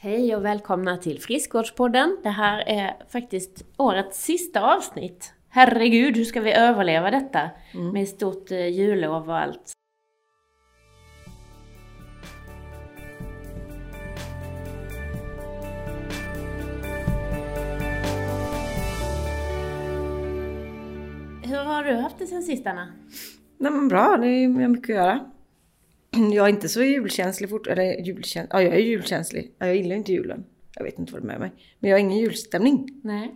Hej och välkomna till Friskvårdspodden. Det här är faktiskt årets sista avsnitt. Herregud, hur ska vi överleva detta? Mm. Med stort eh, jullov och allt. Hur har du haft det sen sist Anna? Nej men bra, det är mycket att göra. Jag är inte så julkänslig fort, eller julkänslig, ja jag är julkänslig. Ja, Jag gillar inte julen. Jag vet inte vad det är med mig. Men jag har ingen julstämning. Nej,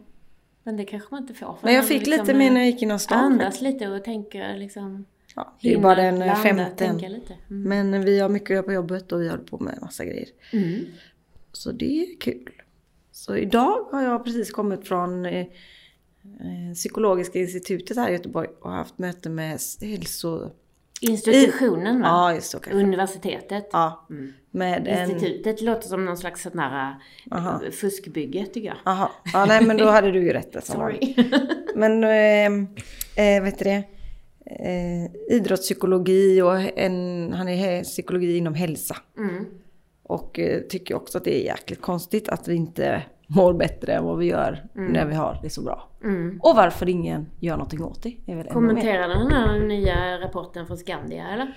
men det kanske man inte får. för Men jag fick liksom, lite mer eh, när jag gick inom stan. Andas lite och tänker liksom... Ja, det är bara den landa, femte. tänka lite. Mm. Men vi har mycket att göra på jobbet och vi håller på med massa grejer. Mm. Så det är kul. Så idag har jag precis kommit från eh, eh, Psykologiska institutet här i Göteborg och haft möte med hälso... Institutionen va? Ja, just kanske. Universitetet. Ja, Mm. med en... Institutet låter som någon slags sån här Aha. eh, fuskbygge tycker jag. Jaha, ja nej men då hade du ju rätt. Sorry. Men eh, eh, vet du det? Eh, idrottspsykologi och en, han är psykologi inom hälsa. Mm. Och eh, tycker också att det är jäkligt konstigt att vi inte mår bättre än vad vi gör när vi har det så bra. Mm. Och varför ingen gör någonting åt det. Är väl. Kommenterade den här nya rapporten från Skandia eller?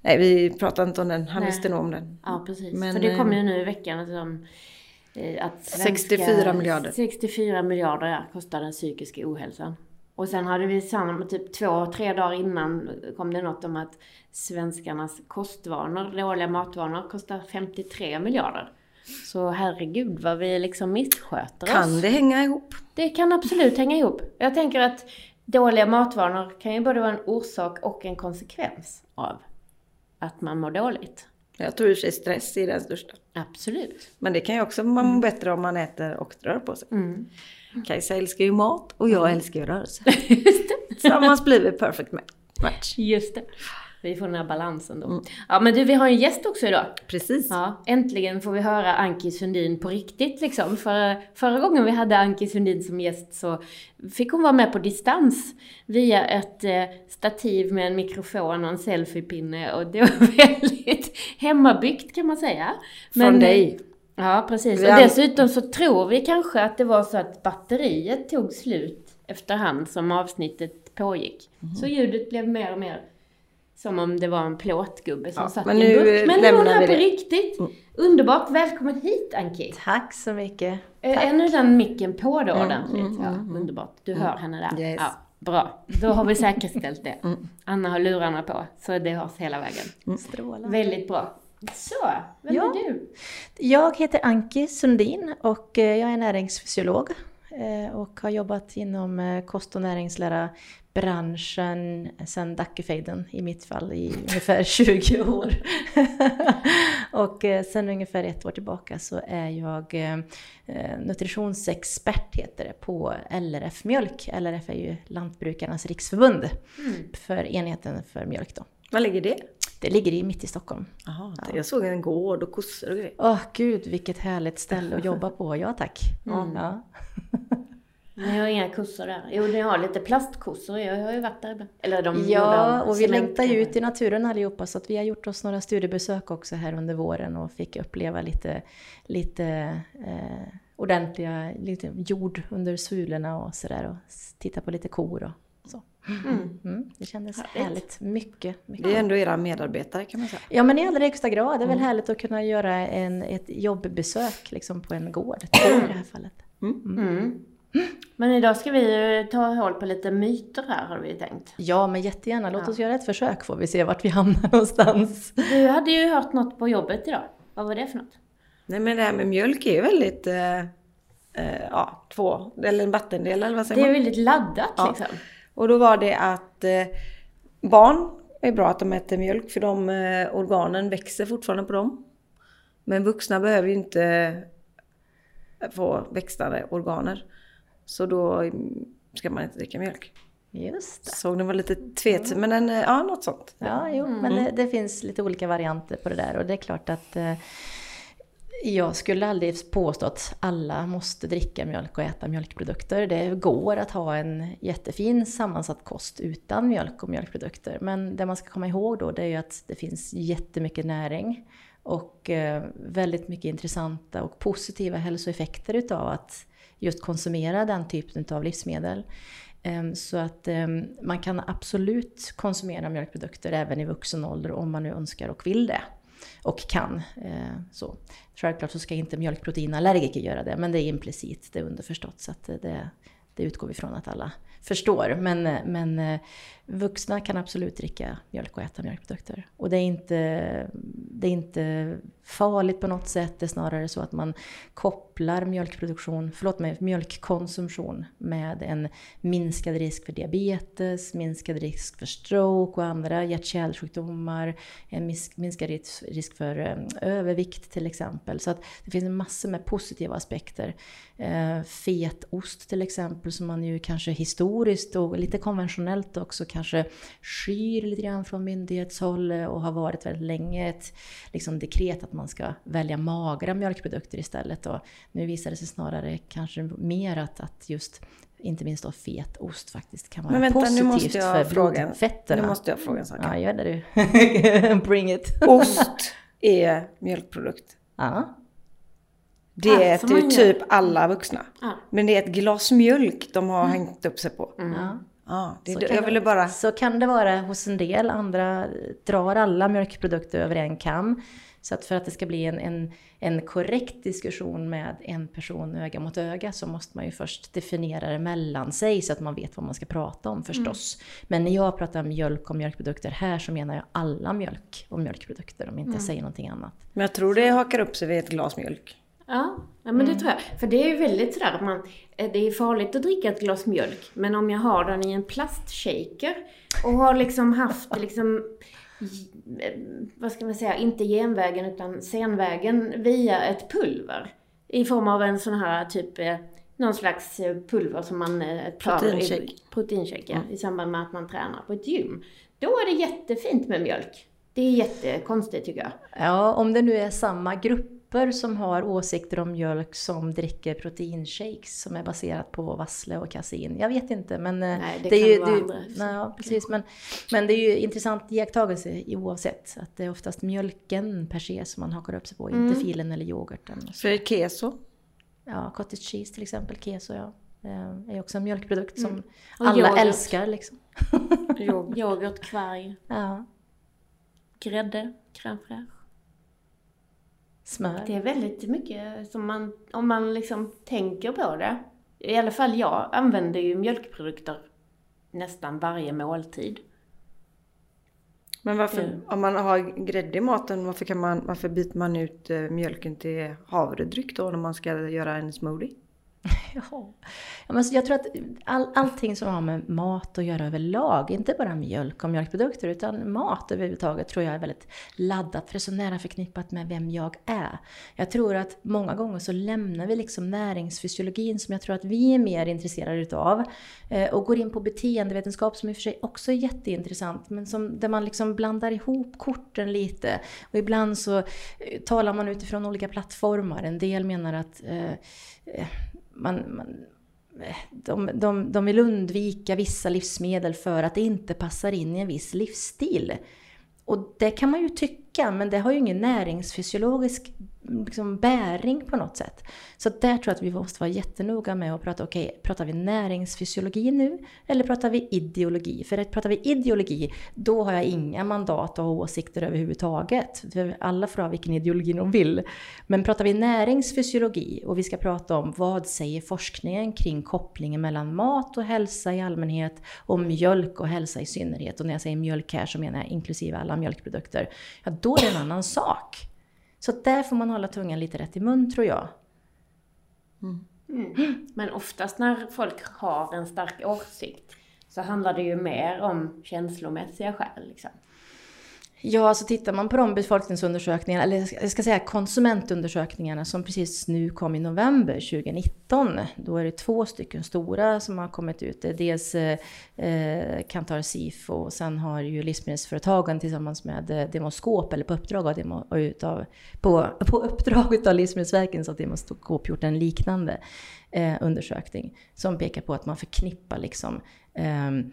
Nej vi pratar inte om den, han Nej. visste nog om den. Ja precis. Men, För det kom eh, ju nu i veckan att, eh, att 64 miljarder. 64 miljarder ja, kostar den psykiska ohälsan. Och sen hade vi samma, typ två, tre dagar innan kom det något om att svenskarnas kostvanor, dåliga matvanor, kostar 53 miljarder. Så herregud vad vi liksom missköter oss. Kan det hänga ihop? Det kan absolut hänga ihop. Jag tänker att dåliga matvanor kan ju både vara en orsak och en konsekvens av att man mår dåligt. Jag tror i sig stress är den största. Absolut. Men det kan ju också man må bättre om man äter och rör på sig. Mm. Kajsa älskar ju mat och jag älskar ju rörelse. Just det. Tillsammans blir vi perfect ma- match. Just det. Vi får den här balansen då. Ja men du, vi har en gäst också idag. Precis. Ja, äntligen får vi höra Anki Sundin på riktigt liksom. För, förra gången vi hade Anki Sundin som gäst så fick hon vara med på distans via ett eh, stativ med en mikrofon och en selfiepinne och det var väldigt hemmabyggt kan man säga. Från dig. Ja, precis. Och dessutom så tror vi kanske att det var så att batteriet tog slut efterhand som avsnittet pågick. Mhm. Så ljudet blev mer och mer som om det var en plåtgubbe som Ja, satt i en burk. Men nu är hon här på riktigt. Mm. Underbart. Välkommen hit Anki. Tack så mycket. Är är nu den micken på då Mm, ordentligt? mm, ja, mm, underbart. Du hör henne där. Yes. Ja, bra. Då har vi säkerställt det. Mm. Anna har lurarna på, så det hörs hela vägen. Strålande. Väldigt bra. Så, vem Ja. är du? Jag heter Anki Sundin och eh, jag är näringsfysiolog och har jobbat inom eh, kost och näringslära branschen sedan Dackefejden i mitt fall i ungefär 20 år. och eh, sen ungefär ett år tillbaka så är jag eh, eh, nutritionsexpert heter det på LRF Mjölk. LRF är ju Lantbrukarnas riksförbund för enheten för mjölk då. Var ligger det? Det ligger i mitt i Stockholm. Jaha, jag såg en gård och kossor och grejer. Åh gud, vilket härligt ställe att jobba på. Ja tack. Mm. Ja. Ni har inga kossor där? Jo, ni har lite plastkossor. Jag har ju varit där ibland. Eller de ja, och vi längtar ju ut i naturen allihopa så att vi har gjort oss några studiebesök också här under våren och fick uppleva lite, lite eh, ordentliga lite jord under sulorna och sådär och titta på lite kor och så. Mm. Mm, det kändes Härligt. härligt. Mycket, mycket. Det är ändå era medarbetare kan man säga. Ja men i allra högsta grad. Det är väl Mm. härligt att kunna göra en, ett jobbbesök liksom på en gård i det här fallet. Men idag ska vi ju ta håll på lite myter här har vi tänkt. Ja, men jättegärna. Låt Ja. oss göra ett försök får vi se vart vi hamnar någonstans. Du hade ju hört något på jobbet idag. Vad var det för något? Nej men det här med mjölk är ju väldigt, eh, eh, ja, två, eller en vattendel eller vad säger Det är man? väldigt laddat Ja. liksom. Och då var det att eh, barn är bra att de äter mjölk för de eh, organen växer fortfarande på dem. Men vuxna behöver ju inte få växande organer. Så då mm, ska man inte dricka mjölk. Just det. Såg den var lite tveksam, men den, eh, ja något sånt. Ja, jo, men det, det finns lite olika varianter på det där och det är klart att eh, jag skulle aldrig påstå att alla måste dricka mjölk och äta mjölkprodukter. Det går att ha en jättefin sammansatt kost utan mjölk och mjölkprodukter. Men det man ska komma ihåg då det är ju att det finns jättemycket näring och eh, väldigt mycket intressanta och positiva hälsoeffekter utav att just konsumera den typen av livsmedel. Ehm, så att ehm, man kan absolut konsumera mjölkprodukter även i vuxen ålder om man nu önskar och vill det. Och kan. Eh, så. Självklart så ska inte mjölkproteinallergiker göra det, men det är implicit, det är underförstått. Så att eh, det, det utgår vi från att alla förstår. Men, men eh, vuxna kan absolut dricka mjölk och äta mjölkprodukter. Och det är, inte, det är inte farligt på något sätt. Det är snarare så att man kopplar mjölkproduktion, förlåt mig, mjölkkonsumtion med en minskad risk för diabetes, minskad risk för stroke och andra hjärt-kärlsjukdomar, en minskad risk för eh, övervikt till exempel. Så att det finns massor med positiva aspekter. Eh, fetost till exempel som man ju kanske historiskt och lite konventionellt också kanske skyr lite grann från myndighetshåll och har varit väldigt länge ett liksom, dekret att man ska välja magra mjölkprodukter istället. Och nu visar det sig snarare kanske mer att, att just inte minst då fetost faktiskt kan vara Men vänta, positivt nu måste jag för fråga, blodfetterna. Nu måste jag fråga en sak. Ja, gör det du. Bring it. Ost är mjölkprodukt. Ja. Det ja, äter ju typ alla vuxna. Ja. Men det är ett glas mjölk de har mm. hängt upp sig på. Mm. Ja. Ja, det, så, jag ville bara... så kan det vara hos en del. Andra drar alla mjölkprodukter över en kam. Så att för att det ska bli en, en, en korrekt diskussion med en person öga mot öga så måste man ju först definiera det mellan sig så att man vet vad man ska prata om förstås. Mm. Men när jag pratar mjölk och mjölkprodukter här så menar jag alla mjölk och mjölkprodukter om jag inte mm. säger någonting annat. Men jag tror det hakar upp sig vid ett glas mjölk. Ja, ja men det mm. tror jag. För det är ju väldigt sådär att man, eh, det är farligt att dricka ett glas mjölk. Men om jag har den i en plastshaker och har liksom haft liksom eh, vad ska man säga, inte genvägen utan senvägen via ett pulver. I form av en sån här typ, eh, någon slags pulver som man tar proteinshake. i, proteinshake ja, mm. i samband med att man tränar på ett gym. Då är det jättefint med mjölk. Det är jättekonstigt tycker jag. Ja, om det nu är samma grupp grupper som har åsikter om mjölk som dricker proteinshakes som är baserat på vassle och kasein. Jag vet inte men... Eh, nej, det, det kan ju, vara andra. Nej, precis. Men, men det är ju intressant iakttagelse oavsett. Att det är oftast mjölken per se som man hakar upp sig på, mm. inte filen eller yoghurten. För keso? Ja, cottage cheese till exempel, keso ja. Det är också en mjölkprodukt som mm. alla yoghurt. älskar liksom. yoghurt, kvarg. Ja. Grädde, crème fraîche smör. Det är väldigt mycket som man, om man liksom tänker på det. I alla fall jag använder ju mjölkprodukter nästan varje måltid. Men varför, det. om man har grädde i maten, varför, kan man, varför byter man ut eh, mjölken till havredryck då när man ska göra en smoothie? Ja, men jag tror att all, allting som har med mat att göra överlag, inte bara mjölk och mjölkprodukter, utan mat överhuvudtaget tror jag är väldigt laddat, för det är så nära förknippat med vem jag är. Jag tror att många gånger så lämnar vi liksom näringsfysiologin, som jag tror att vi är mer intresserade utav, eh, och går in på beteendevetenskap, som i och för sig också är jätteintressant, men som, där man liksom blandar ihop korten lite. Och ibland så eh, talar man utifrån olika plattformar. En del menar att eh, eh man, man eh, de, de, de vill undvika vissa livsmedel för att det inte passar in i en viss livsstil. Och det kan man ju tycka, men det har ju ingen näringsfysiologisk liksom bäring på något sätt. Så där tror jag att vi måste vara jättenoga med att prata, okej, okay, pratar vi näringsfysiologi nu? Eller pratar vi ideologi? För att pratar vi ideologi, då har jag inga mandat och åsikter överhuvudtaget. För alla får ha vilken ideologi de vill. Men pratar vi näringsfysiologi och vi ska prata om vad säger forskningen kring kopplingen mellan mat och hälsa i allmänhet och mjölk och hälsa i synnerhet. Och när jag säger mjölk här så menar jag inklusive alla mjölkprodukter. Ja, då är det en annan sak. Så där får man hålla tungan lite rätt i mun tror jag. Mm. Mm. Men oftast när folk har en stark åsikt så handlar det ju mer om känslomässiga skäl. Liksom. Ja, alltså tittar man på de befolkningsundersökningarna, eller jag ska säga konsumentundersökningarna som precis nu kom i november 2019. Då är det två stycken stora som har kommit ut. Det är dels eh, Kantar Sifo och sen har ju livsmedelsföretagen tillsammans med eh, Demoskop, eller på uppdrag av, Demo, utav, på, på uppdrag av Livsmedelsverket så att Demoskop gjort en liknande eh, undersökning som pekar på att man förknippar liksom ehm, eh,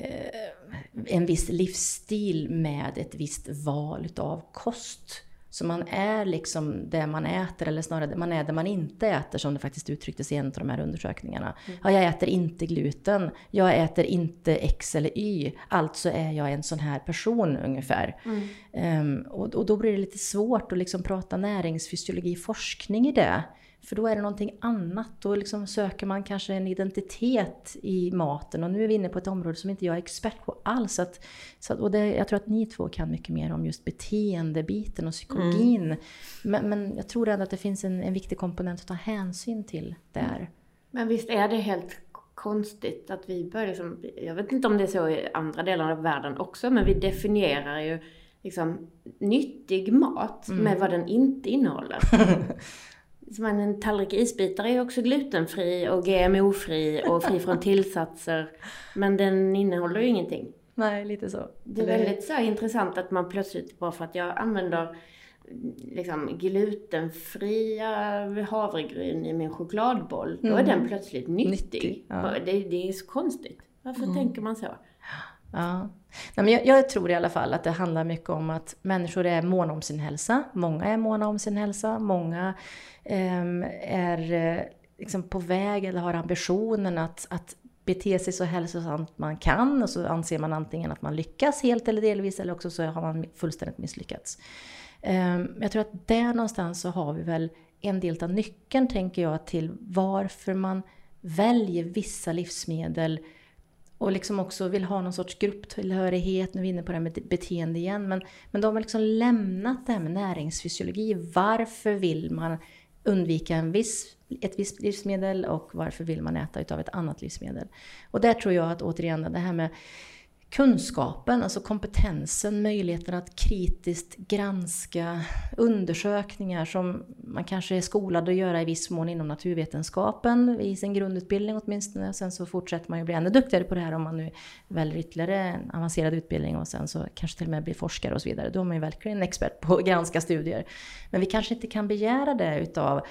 Eh, en viss livsstil med ett visst val av kost. Så man är liksom det man äter, eller snarare man är det man inte äter, som det faktiskt uttrycktes i en av de här undersökningarna. Mm. Ja, jag äter inte gluten, jag äter inte X eller Y, alltså är jag en sån här person ungefär. Mm. Um, och, och, då blir det lite svårt att liksom prata näringsfysiologi, forskning i det. För då är det någonting annat. Då liksom söker man kanske en identitet i maten. Och nu är vi inne på ett område som inte jag är expert på alls. Att, så, och det, jag tror att ni två kan mycket mer om just beteendebiten och psykologin. Mm. Men, men, jag tror ändå att det finns en, en viktig komponent att ta hänsyn till där. Men visst är det helt konstigt att vi börjar liksom, jag vet inte om det är så i andra delar av världen också, men vi definierar ju liksom nyttig mat mm. med vad den inte innehåller. Som en tallrik isbitar är också glutenfri och GMO-fri och fri från tillsatser. Men den innehåller ju ingenting. Nej, lite så. Det är väldigt så intressant att man plötsligt, bara för att jag använder liksom glutenfria havregryn i min chokladboll, mm. då är den mm. plötsligt nyttig. nyttig ja. det, det, är så konstigt. Varför mm. tänker man så? Ja. Nej, men jag, jag, tror i alla fall att det handlar mycket om att människor är måna om sin hälsa. Många är måna om sin hälsa. Många eh, är eh, liksom på väg eller har ambitionen att, att bete sig så hälsosamt man kan. Och så anser man antingen att man lyckas helt eller delvis eller också så har man fullständigt misslyckats. Eh, jag tror att där någonstans så har vi väl en del av nyckeln, tänker jag, till varför man väljer vissa livsmedel och liksom också vill ha någon sorts grupptillhörighet, nu är vi inne på det här med beteende igen, men, men de har liksom lämnat det här med näringsfysiologi. Varför vill man undvika en viss, ett visst livsmedel och varför vill man äta utav ett annat livsmedel? Och där tror jag att återigen det här med kunskapen, alltså kompetensen, möjligheten att kritiskt granska undersökningar som man kanske är skolad att göra i viss mån inom naturvetenskapen i sin grundutbildning åtminstone. Sen så fortsätter man ju bli ännu duktigare på det här om man nu väljer ytterligare en avancerad utbildning och sen så kanske till och med blir forskare och så vidare. Då är man ju verkligen expert på att granska studier. Men vi kanske inte kan begära det utav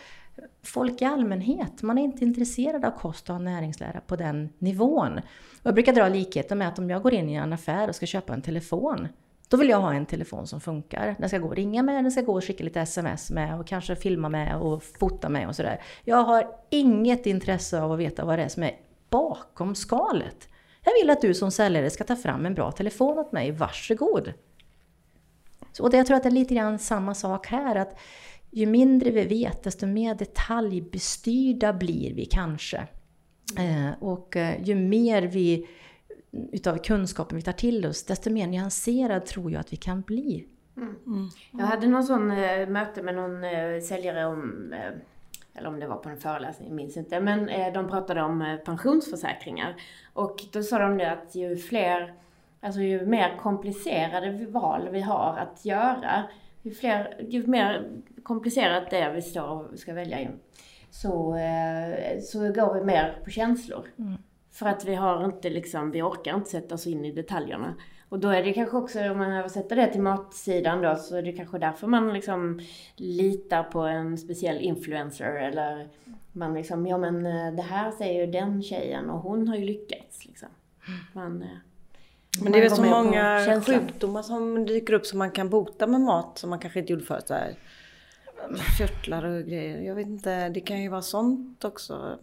folk i allmänhet. Man är inte intresserad av kost och näringslära på den nivån. Och jag brukar dra likheten med att om jag går in i en affär och ska köpa en telefon, då vill jag ha en telefon som funkar. Den ska gå att ringa med, den ska gå att skicka lite sms med och kanske filma med och fota med och sådär. Jag har inget intresse av att veta vad det är som är bakom skalet. Jag vill att du som säljare ska ta fram en bra telefon åt mig. Varsågod! Så, och det, jag tror att det är lite grann samma sak här. att ju mindre vi vet, desto mer detaljbestyrda blir vi kanske. Eh, och eh, ju mer vi utav kunskapen vi tar till oss, desto mer nyanserad tror jag att vi kan bli. Mm. Mm. Jag hade någon sån äh, möte med någon äh, säljare om, äh, eller om det var på en föreläsning, jag minns inte, men de pratade om pensionsförsäkringar. Och då sa de det att ju fler, alltså ju mer komplicerade val vi har att göra, ju, fler, ju mer komplicerat det är vi står och ska välja in, så, eh, så går vi mer på känslor. Mm. För att vi har inte liksom, vi orkar inte sätta oss in i detaljerna. Och då är det kanske också, om man översätter det till matsidan då, så är det kanske därför man liksom litar på en speciell influencer eller man liksom, ja men eh, det här säger ju den tjejen och hon har ju lyckats liksom. Man, eh, men det är väl så många sjukdomar som dyker upp som man kan bota med mat som man kanske inte gjorde förut. Så här. Körtlar och grejer. Jag vet inte, det kan ju vara sånt också.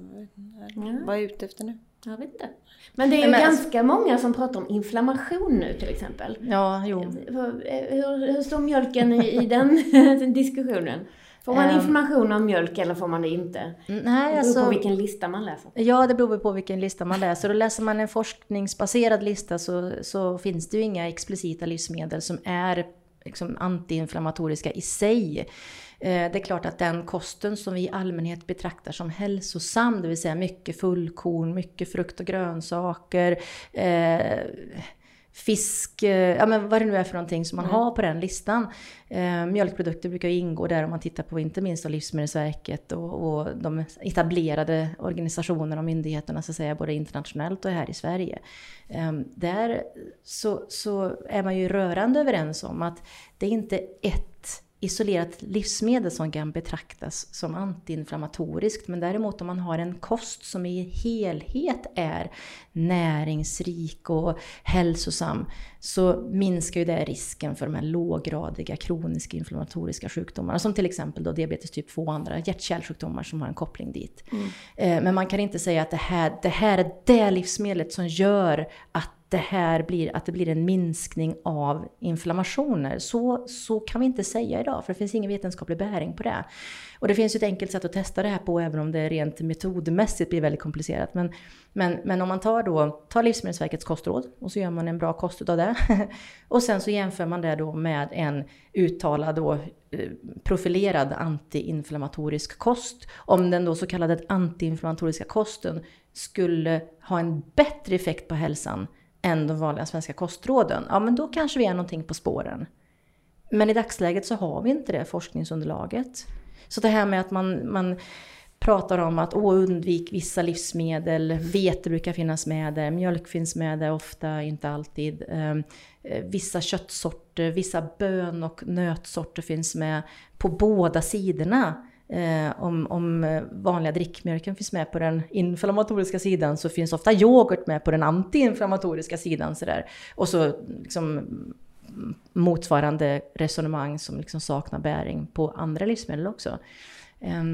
Ja. Vad är jag ute efter nu? Jag vet inte. Men det är ju Men, ganska många som pratar om inflammation nu till exempel. Ja, jo. Hur, hur står mjölken i, i den diskussionen? Får man ehm. information om mjölk eller får man det inte? Nej, det beror alltså, på vilken lista man läser. Ja, det beror på vilken lista man läser. Och läser man en forskningsbaserad lista så, så finns det ju inga explicita livsmedel som är liksom antiinflammatoriska i sig. Eh, det är klart att den kosten som vi i allmänhet betraktar som hälsosam, det vill säga mycket fullkorn, mycket frukt och grönsaker, eh, fisk, eh, ja men vad det nu är för någonting som man mm. har på den listan. Eh, mjölkprodukter brukar ingå där om man tittar på inte minst Livsmedelsverket och, och, de etablerade organisationerna och myndigheterna så att säga, både internationellt och här i Sverige. Eh, där så, så är man ju rörande överens om att det är inte ett isolerat livsmedel som kan betraktas som antiinflammatoriskt. Men däremot om man har en kost som i helhet är näringsrik och hälsosam så minskar ju det risken för de här låggradiga kroniska inflammatoriska sjukdomarna som till exempel då diabetes typ 2 och andra hjärt-kärlsjukdomar som har en koppling dit. Mm. Eh, men man kan inte säga att det här, det här är det livsmedlet som gör att det här blir, att det blir en minskning av inflammationer. Så, så kan vi inte säga idag, för det finns ingen vetenskaplig bäring på det. Och det finns ju ett enkelt sätt att testa det här på, även om det rent metodmässigt blir väldigt komplicerat. Men, men, men om man tar, då, tar Livsmedelsverkets kostråd och så gör man en bra kost av det. och sen så jämför man det då med en uttalad då, eh, profilerad antiinflammatorisk kost. Om den då så kallade antiinflammatoriska kosten skulle ha en bättre effekt på hälsan än de vanliga svenska kostråden, ja men då kanske vi är någonting på spåren. Men i dagsläget så har vi inte det forskningsunderlaget. Så det här med att man, man pratar om att åh, undvik vissa livsmedel, vete brukar finnas med där, mjölk finns med där ofta, inte alltid. Ehm, vissa köttsorter, vissa bön och nötsorter finns med på båda sidorna. Eh, om, om eh, vanliga drickmjölken finns med på den inflammatoriska sidan så finns ofta yoghurt med på den antiinflammatoriska sidan. Sådär. Och så liksom, motsvarande resonemang som liksom saknar bäring på andra livsmedel också. Eh,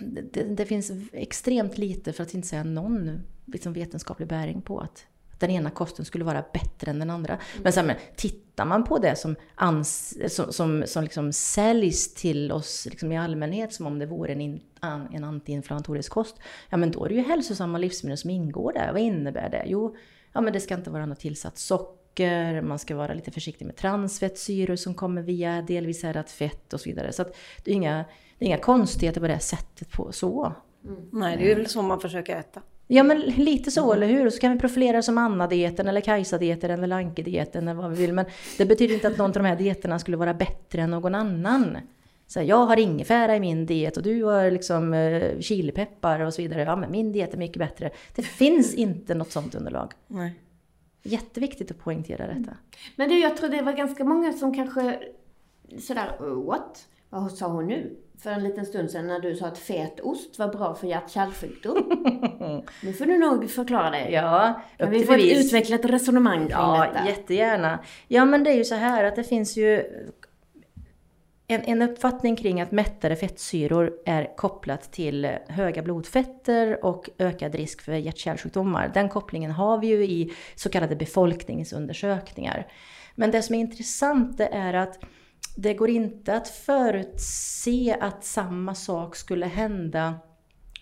det, det, finns extremt lite, för att inte säga någon, liksom vetenskaplig bäring på att den ena kosten skulle vara bättre än den andra. Mm. Men, så här, men tittar man på det som, ans, som, som, som liksom säljs till oss liksom i allmänhet som om det vore en, in, en antiinflammatorisk kost, ja men då är det ju hälsosamma livsmedel som ingår där. Vad innebär det? Jo, ja men det ska inte vara något tillsatt socker, man ska vara lite försiktig med transfettsyror som kommer via delvis härat fett och så vidare. Så det är inga, det är inga konstigheter på det sättet på så. Mm. Nej, det är väl så man försöker äta. Ja men lite så, eller hur? Och så kan vi profilera som Anna-dieten eller Kajsa-dieten eller Lanke-dieten eller vad vi vill. Men det betyder inte att någon av de här dieterna skulle vara bättre än någon annan. Så här, jag har ingefära i min diet och du har liksom eh, chilipeppar och så vidare. Ja men min diet är mycket bättre. Det finns inte något sånt underlag. Nej. Jätteviktigt att poängtera detta. Men du, jag tror det var ganska många som kanske sådär, what? Vad sa hon nu? För en liten stund sedan när du sa att fetost var bra för hjärt-kärlsjukdom. nu får du nog förklara det. Ja, Kan vi få ett utvecklat resonemang kring ja, detta? Ja, jättegärna. Ja, men det är ju så här att det finns ju en, en uppfattning kring att mättade fettsyror är kopplat till höga blodfetter och ökad risk för hjärt-kärlsjukdomar. Den kopplingen har vi ju i så kallade befolkningsundersökningar. Men det som är intressant det är att det går inte att förutse att samma sak skulle hända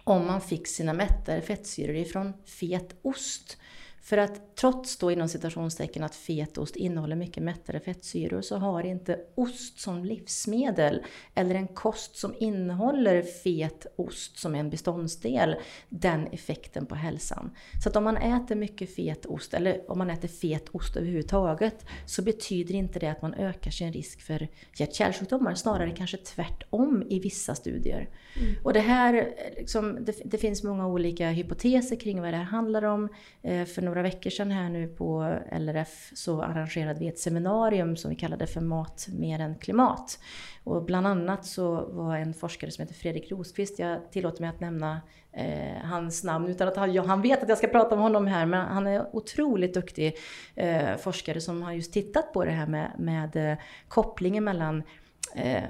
om man fick sina mättade fettsyror ifrån fet ost. För att trots då inom citationstecken att fetost innehåller mycket mättade fettsyror så har inte ost som livsmedel eller en kost som innehåller fet ost som en beståndsdel den effekten på hälsan. Så att om man äter mycket fet ost eller om man äter fet ost överhuvudtaget så betyder inte det att man ökar sin risk för hjärt-kärlsjukdomar, snarare kanske tvärtom i vissa studier. Mm. Och det här, liksom, det, det, finns många olika hypoteser kring vad det här handlar om. Eh, för några veckor sedan här nu på LRF så arrangerade vi ett seminarium som vi kallade för Mat mer än klimat. Och bland annat så var en forskare som heter Fredrik Rosqvist, jag tillåter mig att nämna eh, hans namn utan att han, han vet att jag ska prata om honom här, men han är otroligt duktig eh, forskare som har just tittat på det här med, med eh, kopplingen mellan eh,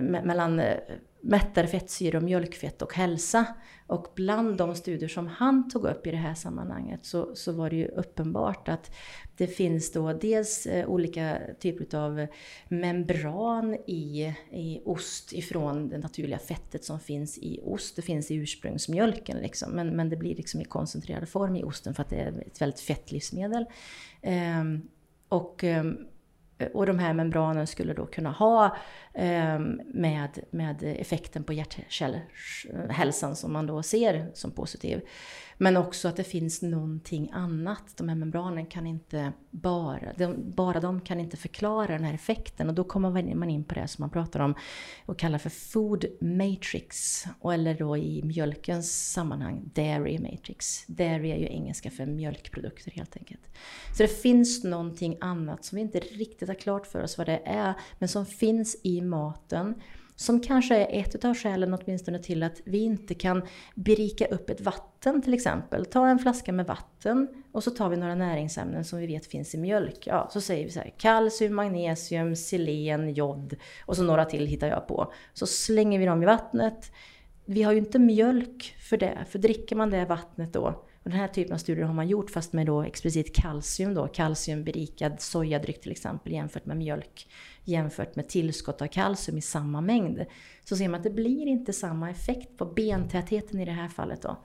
mellan eh, mättade fettsyror, mjölkfett och hälsa. Och bland de studier som han tog upp i det här sammanhanget så, så var det ju uppenbart att det finns då dels eh, olika typer av membran i, i ost ifrån det naturliga fettet som finns i ost. Det finns i ursprungsmjölken liksom, men, men det blir liksom i koncentrerad form i osten för att det är ett väldigt fett livsmedel. Ehm, och ehm, Eh, och de här membranen skulle då kunna ha ehm, med, med effekten på hjärthälsan som man då ser som positiv. Men också att det finns någonting annat. De här membranen kan inte bara, de, bara de kan inte förklara den här effekten. Och då kommer man in på det som man pratar om och kallar för food matrix. Eller då i mjölkens sammanhang dairy matrix. Dairy är ju engelska för mjölkprodukter helt enkelt. Så det finns någonting annat som vi inte riktigt har klart för oss vad det är, men som finns i maten. Som kanske är ett av skälen åtminstone till att vi inte kan berika upp ett vatten till exempel. Ta en flaska med vatten och så tar vi några näringsämnen som vi vet finns i mjölk. Ja, så säger vi så här, kalcium, magnesium, selen, jod och så några till hittar jag på. Så slänger vi dem i vattnet. Vi har ju inte mjölk för det, för dricker man det vattnet då och den här typen av studier har man gjort fast med då explicit kalcium då, kalciumberikad sojadryck till exempel jämfört med mjölk jämfört med tillskott av kalcium i samma mängd. Så ser man att det blir inte samma effekt på bentätheten i det här fallet då.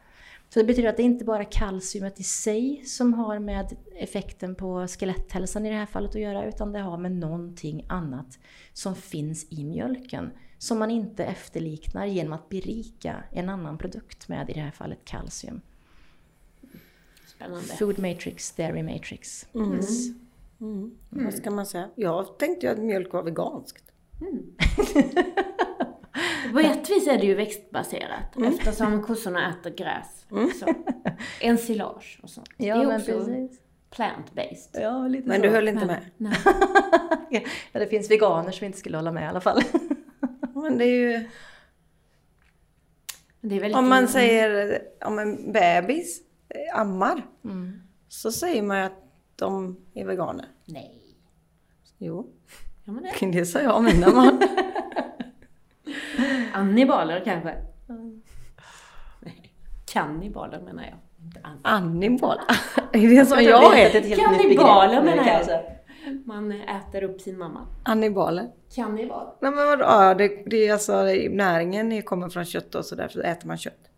Så det betyder att det inte bara är kalciumet i sig som har med effekten på skeletthälsan i det här fallet att göra, utan det har med någonting annat som finns i mjölken. Som man inte efterliknar genom att berika en annan produkt med, i det här fallet kalcium. Spännande. Food matrix, dairy matrix. Mm. Yes. Mm. Vad ska man säga? Jag tänkte ju att mjölk var veganskt. På ett vis är det ju växtbaserat Mm. eftersom kossorna äter gräs. Så. Ensilage och sånt. Ja, det är men också precis. plant-based. Ja, lite Men så. du höll inte med? Nej. ja, det finns veganer som inte skulle hålla med i alla fall. Men det är ju... Men Det är väldigt Om man säger om en bebis eh, ammar Mm. så säger man ju att de är veganer. Nej. Jo, Ja, men det. det sa jag om mina barn. Annibaler kanske? Nej. Kannibaler menar jag. An- Annibal. Är det som jag är? Nytt Kannibaler menar jag. säga. Man äter upp sin mamma. Annibaler. Kannibal. Nej men vadå? Ja, det, det är alltså näringen kommer från kött och så därför äter man kött.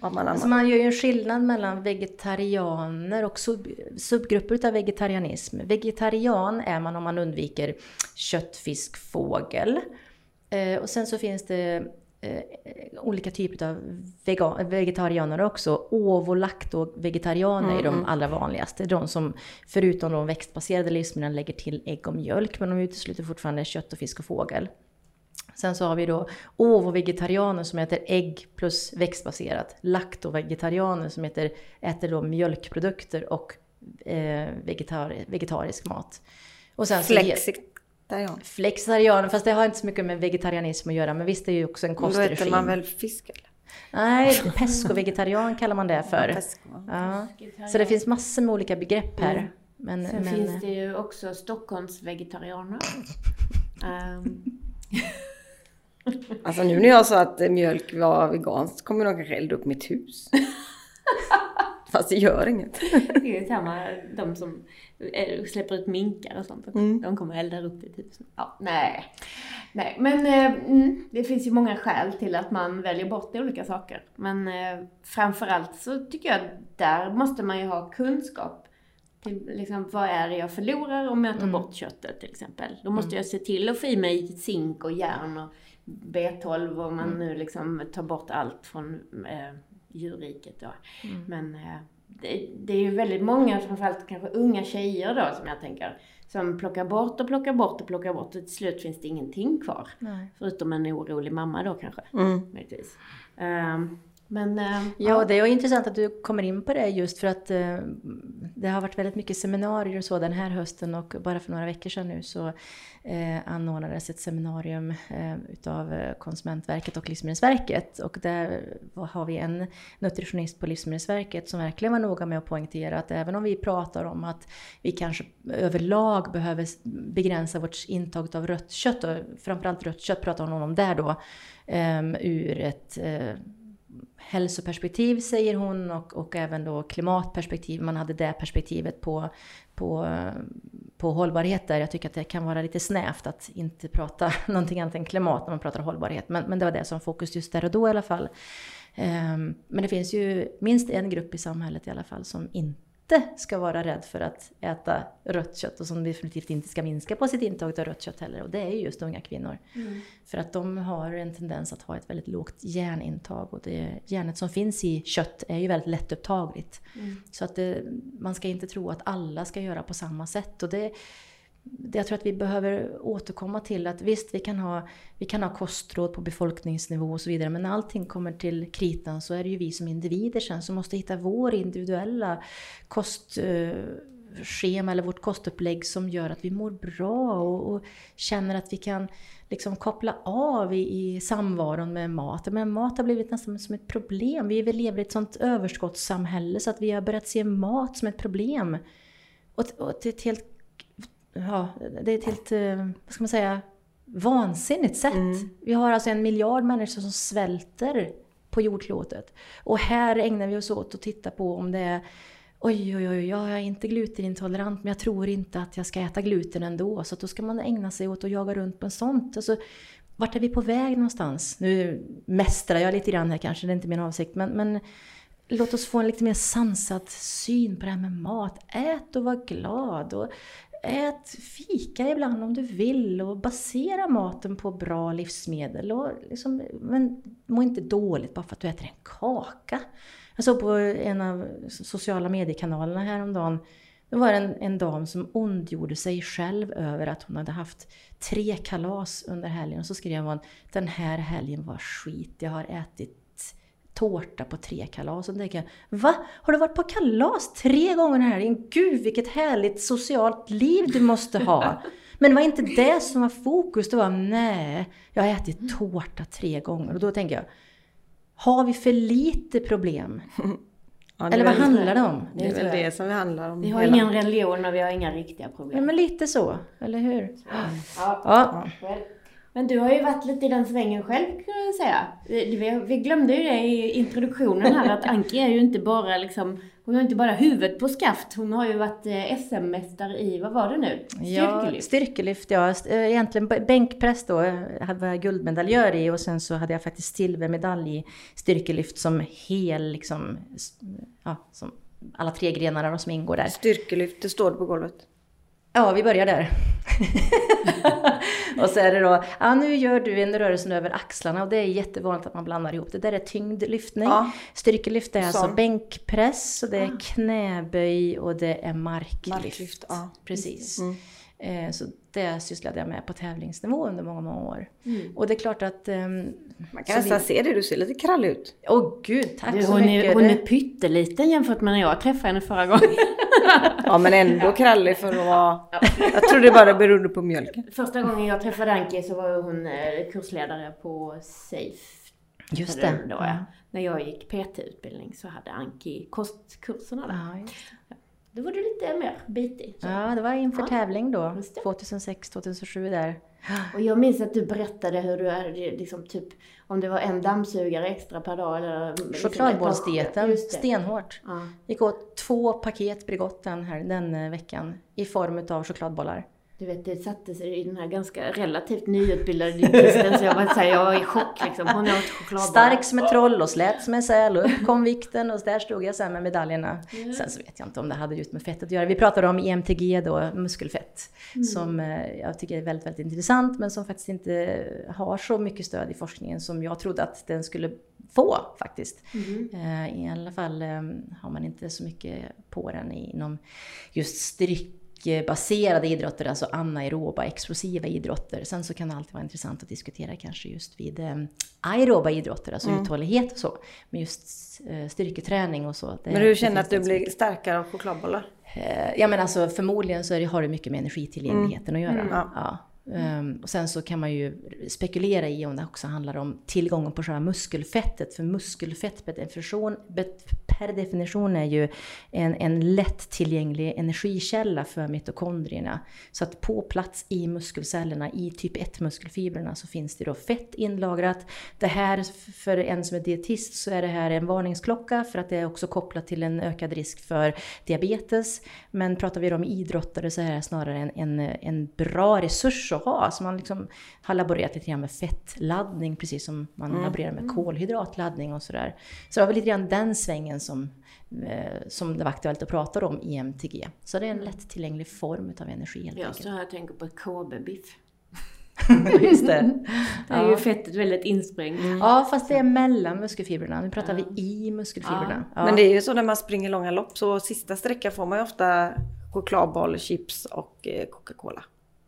Om man Alltså man gör ju en skillnad mellan vegetarianer och sub, subgrupper av vegetarianism. Vegetarian är man om man undviker kött, fisk, fågel. Eh, och sen så finns det eh, olika typer av vega, vegetarianer också. Ovo-lacto-vegetarianer är de allra vanligaste. De som förutom de växtbaserade livsmedlen lägger till ägg och mjölk, men de utesluter fortfarande kött och fisk och fågel. Sen så har vi då ovo-vegetarianer som äter ägg plus växtbaserat. Laktovegetarianer som äter, äter då mjölkprodukter och eh, vegetar, vegetarisk mat. Och sen Flexitarian. Flexitarianer, fast det har inte så mycket med vegetarianism att göra. Men visst, det är ju också en Då kostregim. äter man väl fisk eller? Nej, pesco-vegetarian kallar man det för. Va? Ja. Så det finns massor med olika begrepp här. Men, Sen men, finns det ju också Stockholmsvegetarianer. Ehm, Alltså nu när jag sa att mjölk var veganskt kommer de kanske elda upp mitt hus. Fast det gör inget. det är samma, de som eh, släpper ut minkar och sånt. Mm. De kommer elda upp ditt hus. Ja, nej. nej. Men eh, mm, det finns ju många skäl till att man väljer bort olika saker. Men eh, framförallt så tycker jag att där måste man ju ha kunskap. Till, liksom, vad är det jag förlorar om jag tar bort köttet till exempel? Då måste jag se till att få i mig zink och järn och B12 och man nu liksom tar bort allt från eh, djurriket då. Men eh, det, det är ju väldigt många, framförallt kanske unga tjejer då som jag tänker, som plockar bort och plockar bort och plockar bort och till slut finns det ingenting kvar. Nej. Förutom en orolig mamma då kanske, Mm. möjligtvis. Ehm, men ehm, Ja, det är intressant att du kommer in på det just för att eh, det har varit väldigt mycket seminarier och så den här hösten och bara för några veckor sedan nu så eh, anordnades ett seminarium utav Konsumentverket och Livsmedelsverket. Och där har vi en nutritionist på Livsmedelsverket som verkligen var noga med att poängtera att även om vi pratar om att vi kanske överlag behöver begränsa vårt intag av rött kött och framförallt rött kött pratar hon om där då ur ett hälsoperspektiv säger hon och, och även då klimatperspektiv. Man hade det perspektivet på, på, på hållbarhet där. Jag tycker att det kan vara lite snävt att inte prata någonting annat än klimat när man pratar hållbarhet. Men, men det var det som fokus just där och då i alla fall. Ehm, men det finns ju minst en grupp i samhället i alla fall som inte ska vara rädd för att äta rött kött och som definitivt inte ska minska på sitt intag av rött kött heller. Och det är ju just unga kvinnor. För att de har en tendens att ha ett väldigt lågt järnintag och det järnet som finns i kött är ju väldigt lättupptagligt. Så att det, man ska inte tro att alla ska göra på samma sätt. Och det jag tror att vi behöver återkomma till att visst, vi kan, ha, vi kan ha kostråd på befolkningsnivå och så vidare, men när allting kommer till kritan så är det ju vi som individer sen som måste hitta vår individuella kostschema eh, eller vårt kostupplägg som gör att vi mår bra och, och känner att vi kan liksom koppla av i, i samvaron med mat. Men mat har blivit nästan som ett problem. Vi lever i ett sånt överskottssamhälle så att vi har börjat se mat som ett problem. Och, och ett helt, ja, det är ett helt, eh, vad ska man säga, vansinnigt sätt. Mm. Vi har alltså en miljard människor som svälter på jordklotet. Och här ägnar vi oss åt att titta på om det är Oj, oj, oj, jag är inte glutenintolerant men jag tror inte att jag ska äta gluten ändå. Så då ska man ägna sig åt att jaga runt på en sånt. Alltså, vart är vi på väg någonstans? Nu mästrar jag lite grann här kanske, det är inte min avsikt. Men, men låt oss få en lite mer sansad syn på det här med mat. Ät och var glad. Och ät fika ibland om du vill och basera maten på bra livsmedel. Och liksom, men må inte dåligt bara för att du äter en kaka. Jag såg på en av sociala mediekanalerna häromdagen då var det en, en dam som ondgjorde sig själv över att hon hade haft tre kalas under helgen. Och så skrev hon den här helgen var skit, jag har ätit tårta på tre kalas. Och då tänker jag, va? Har du varit på kalas tre gånger den här helgen? Gud vilket härligt socialt liv du måste ha! Men det var inte det som var fokus, det var nej, jag har ätit tårta tre gånger. Och då tänker jag, har vi för lite problem? Ja, Eller vad handlar det om? Det är väl det som det handlar om. Vi har hela. ingen religion och vi har inga riktiga problem. Ja, men lite så, eller hur? Ja. ja. ja. Men du har ju varit lite i den svängen själv kan jag säga. Vi, vi glömde ju det i introduktionen här att Anki är ju inte bara liksom hon har inte bara huvudet på skaft, hon har ju varit eh, SM-mästare i, vad var det nu? Styrkelyft? Ja, styrkelyft ja. Eh, egentligen bänkpress då hade jag guldmedaljör i och sen så hade jag faktiskt silvermedalj i styrkelyft som hel liksom, ja, som alla tre grenarna som ingår där. Styrkelyft, det står det på golvet? Ja, vi börjar där. och så är det då, ja nu gör du en rörelse över axlarna och det är jättevanligt att man blandar ihop. Det där är tyngdlyftning. Ja. Styrkelyft är så. alltså bänkpress och det är knäböj och det är marklyft. marklyft ja. Precis. Mm. Eh, så det sysslade jag med på tävlingsnivå under många, många år. Mm. Och det är klart att... Um, Man kan nästan vi... se det, du ser lite krallig ut. Åh oh, gud, tack du, så hon mycket. Är, hon är pytteliten jämfört med när jag träffade henne förra gången. ja men ändå krallig för att vara... Jag tror det bara berodde på mjölken. Första gången jag träffade Anki så var hon eh, kursledare på SAFE. Just det. Då, ja. När jag gick PT-utbildning så hade Anki kostkurserna där. Ja, just det. Då var du lite mer bitig. Så. Ja, det var inför ja. tävling då. 2006, 2007 där. Och jag minns att du berättade hur du hade liksom typ, om det var en dammsugare extra per dag eller... Liksom Chokladbollsdieten, stenhårt. Ja. Gick åt två paket Bregott den, här, den eh, veckan i form av chokladbollar. Du vet, det satte sig i den här ganska relativt nyutbildade dietisten så jag var, så här, jag var i chock liksom. Hon åt chokladbollar. Stark som ett troll och slät som en säl. Upp kom vikten och där stod jag sen med medaljerna. Mm. Sen så vet jag inte om det hade just med fettet att göra. Vi pratade om EMTG då, muskelfett. Mm. Som eh, jag tycker är väldigt, väldigt intressant men som faktiskt inte har så mycket stöd i forskningen som jag trodde att den skulle få faktiskt. Mm. I alla fall eh, har man inte så mycket på den inom just styrka baserade idrotter, alltså anaeroba, explosiva idrotter. Sen så kan det alltid vara intressant att diskutera kanske just vid eh, aeroba idrotter, alltså mm. uthållighet och så. Men just eh, styrketräning och så. men du känner att du blir starkare av chokladbollar? Eh, ja men alltså förmodligen så det, har det mycket med energitillgängligheten mm. att göra. Mm, ja. ja. Um, och sen så kan man ju spekulera i om det också handlar om tillgången på själva muskelfettet. För muskelfett per definition, per definition är ju en, en lättillgänglig energikälla för mitokondrierna. Så att på plats i muskelcellerna, i typ 1-muskelfibrerna, så finns det då fett inlagrat. Det här, för en som är dietist, så är det här en varningsklocka för att det är också kopplat till en ökad risk för diabetes. Men pratar vi om idrottare så är det snarare en, en, en bra resurs att ha. Så man liksom har laborerat lite grann med fettladdning, precis som man mm. laborerar med kolhydratladdning och sådär. Så det var väl lite grann den svängen som, eh, som det var aktuellt att prata om i MTG. Så det är en lättillgänglig form av energi helt enkelt. Ja, så jag tänker på KB-biff. Just det. det är ja. ju fettet väldigt insprängt. Mm. Ja, fast det är mellan muskelfibrerna. Nu pratar ja. vi i muskelfibrerna. Ja. Men det är ju så när man springer långa lopp, så sista sträckan får man ju ofta chokladboll, chips och eh, Coca-Cola.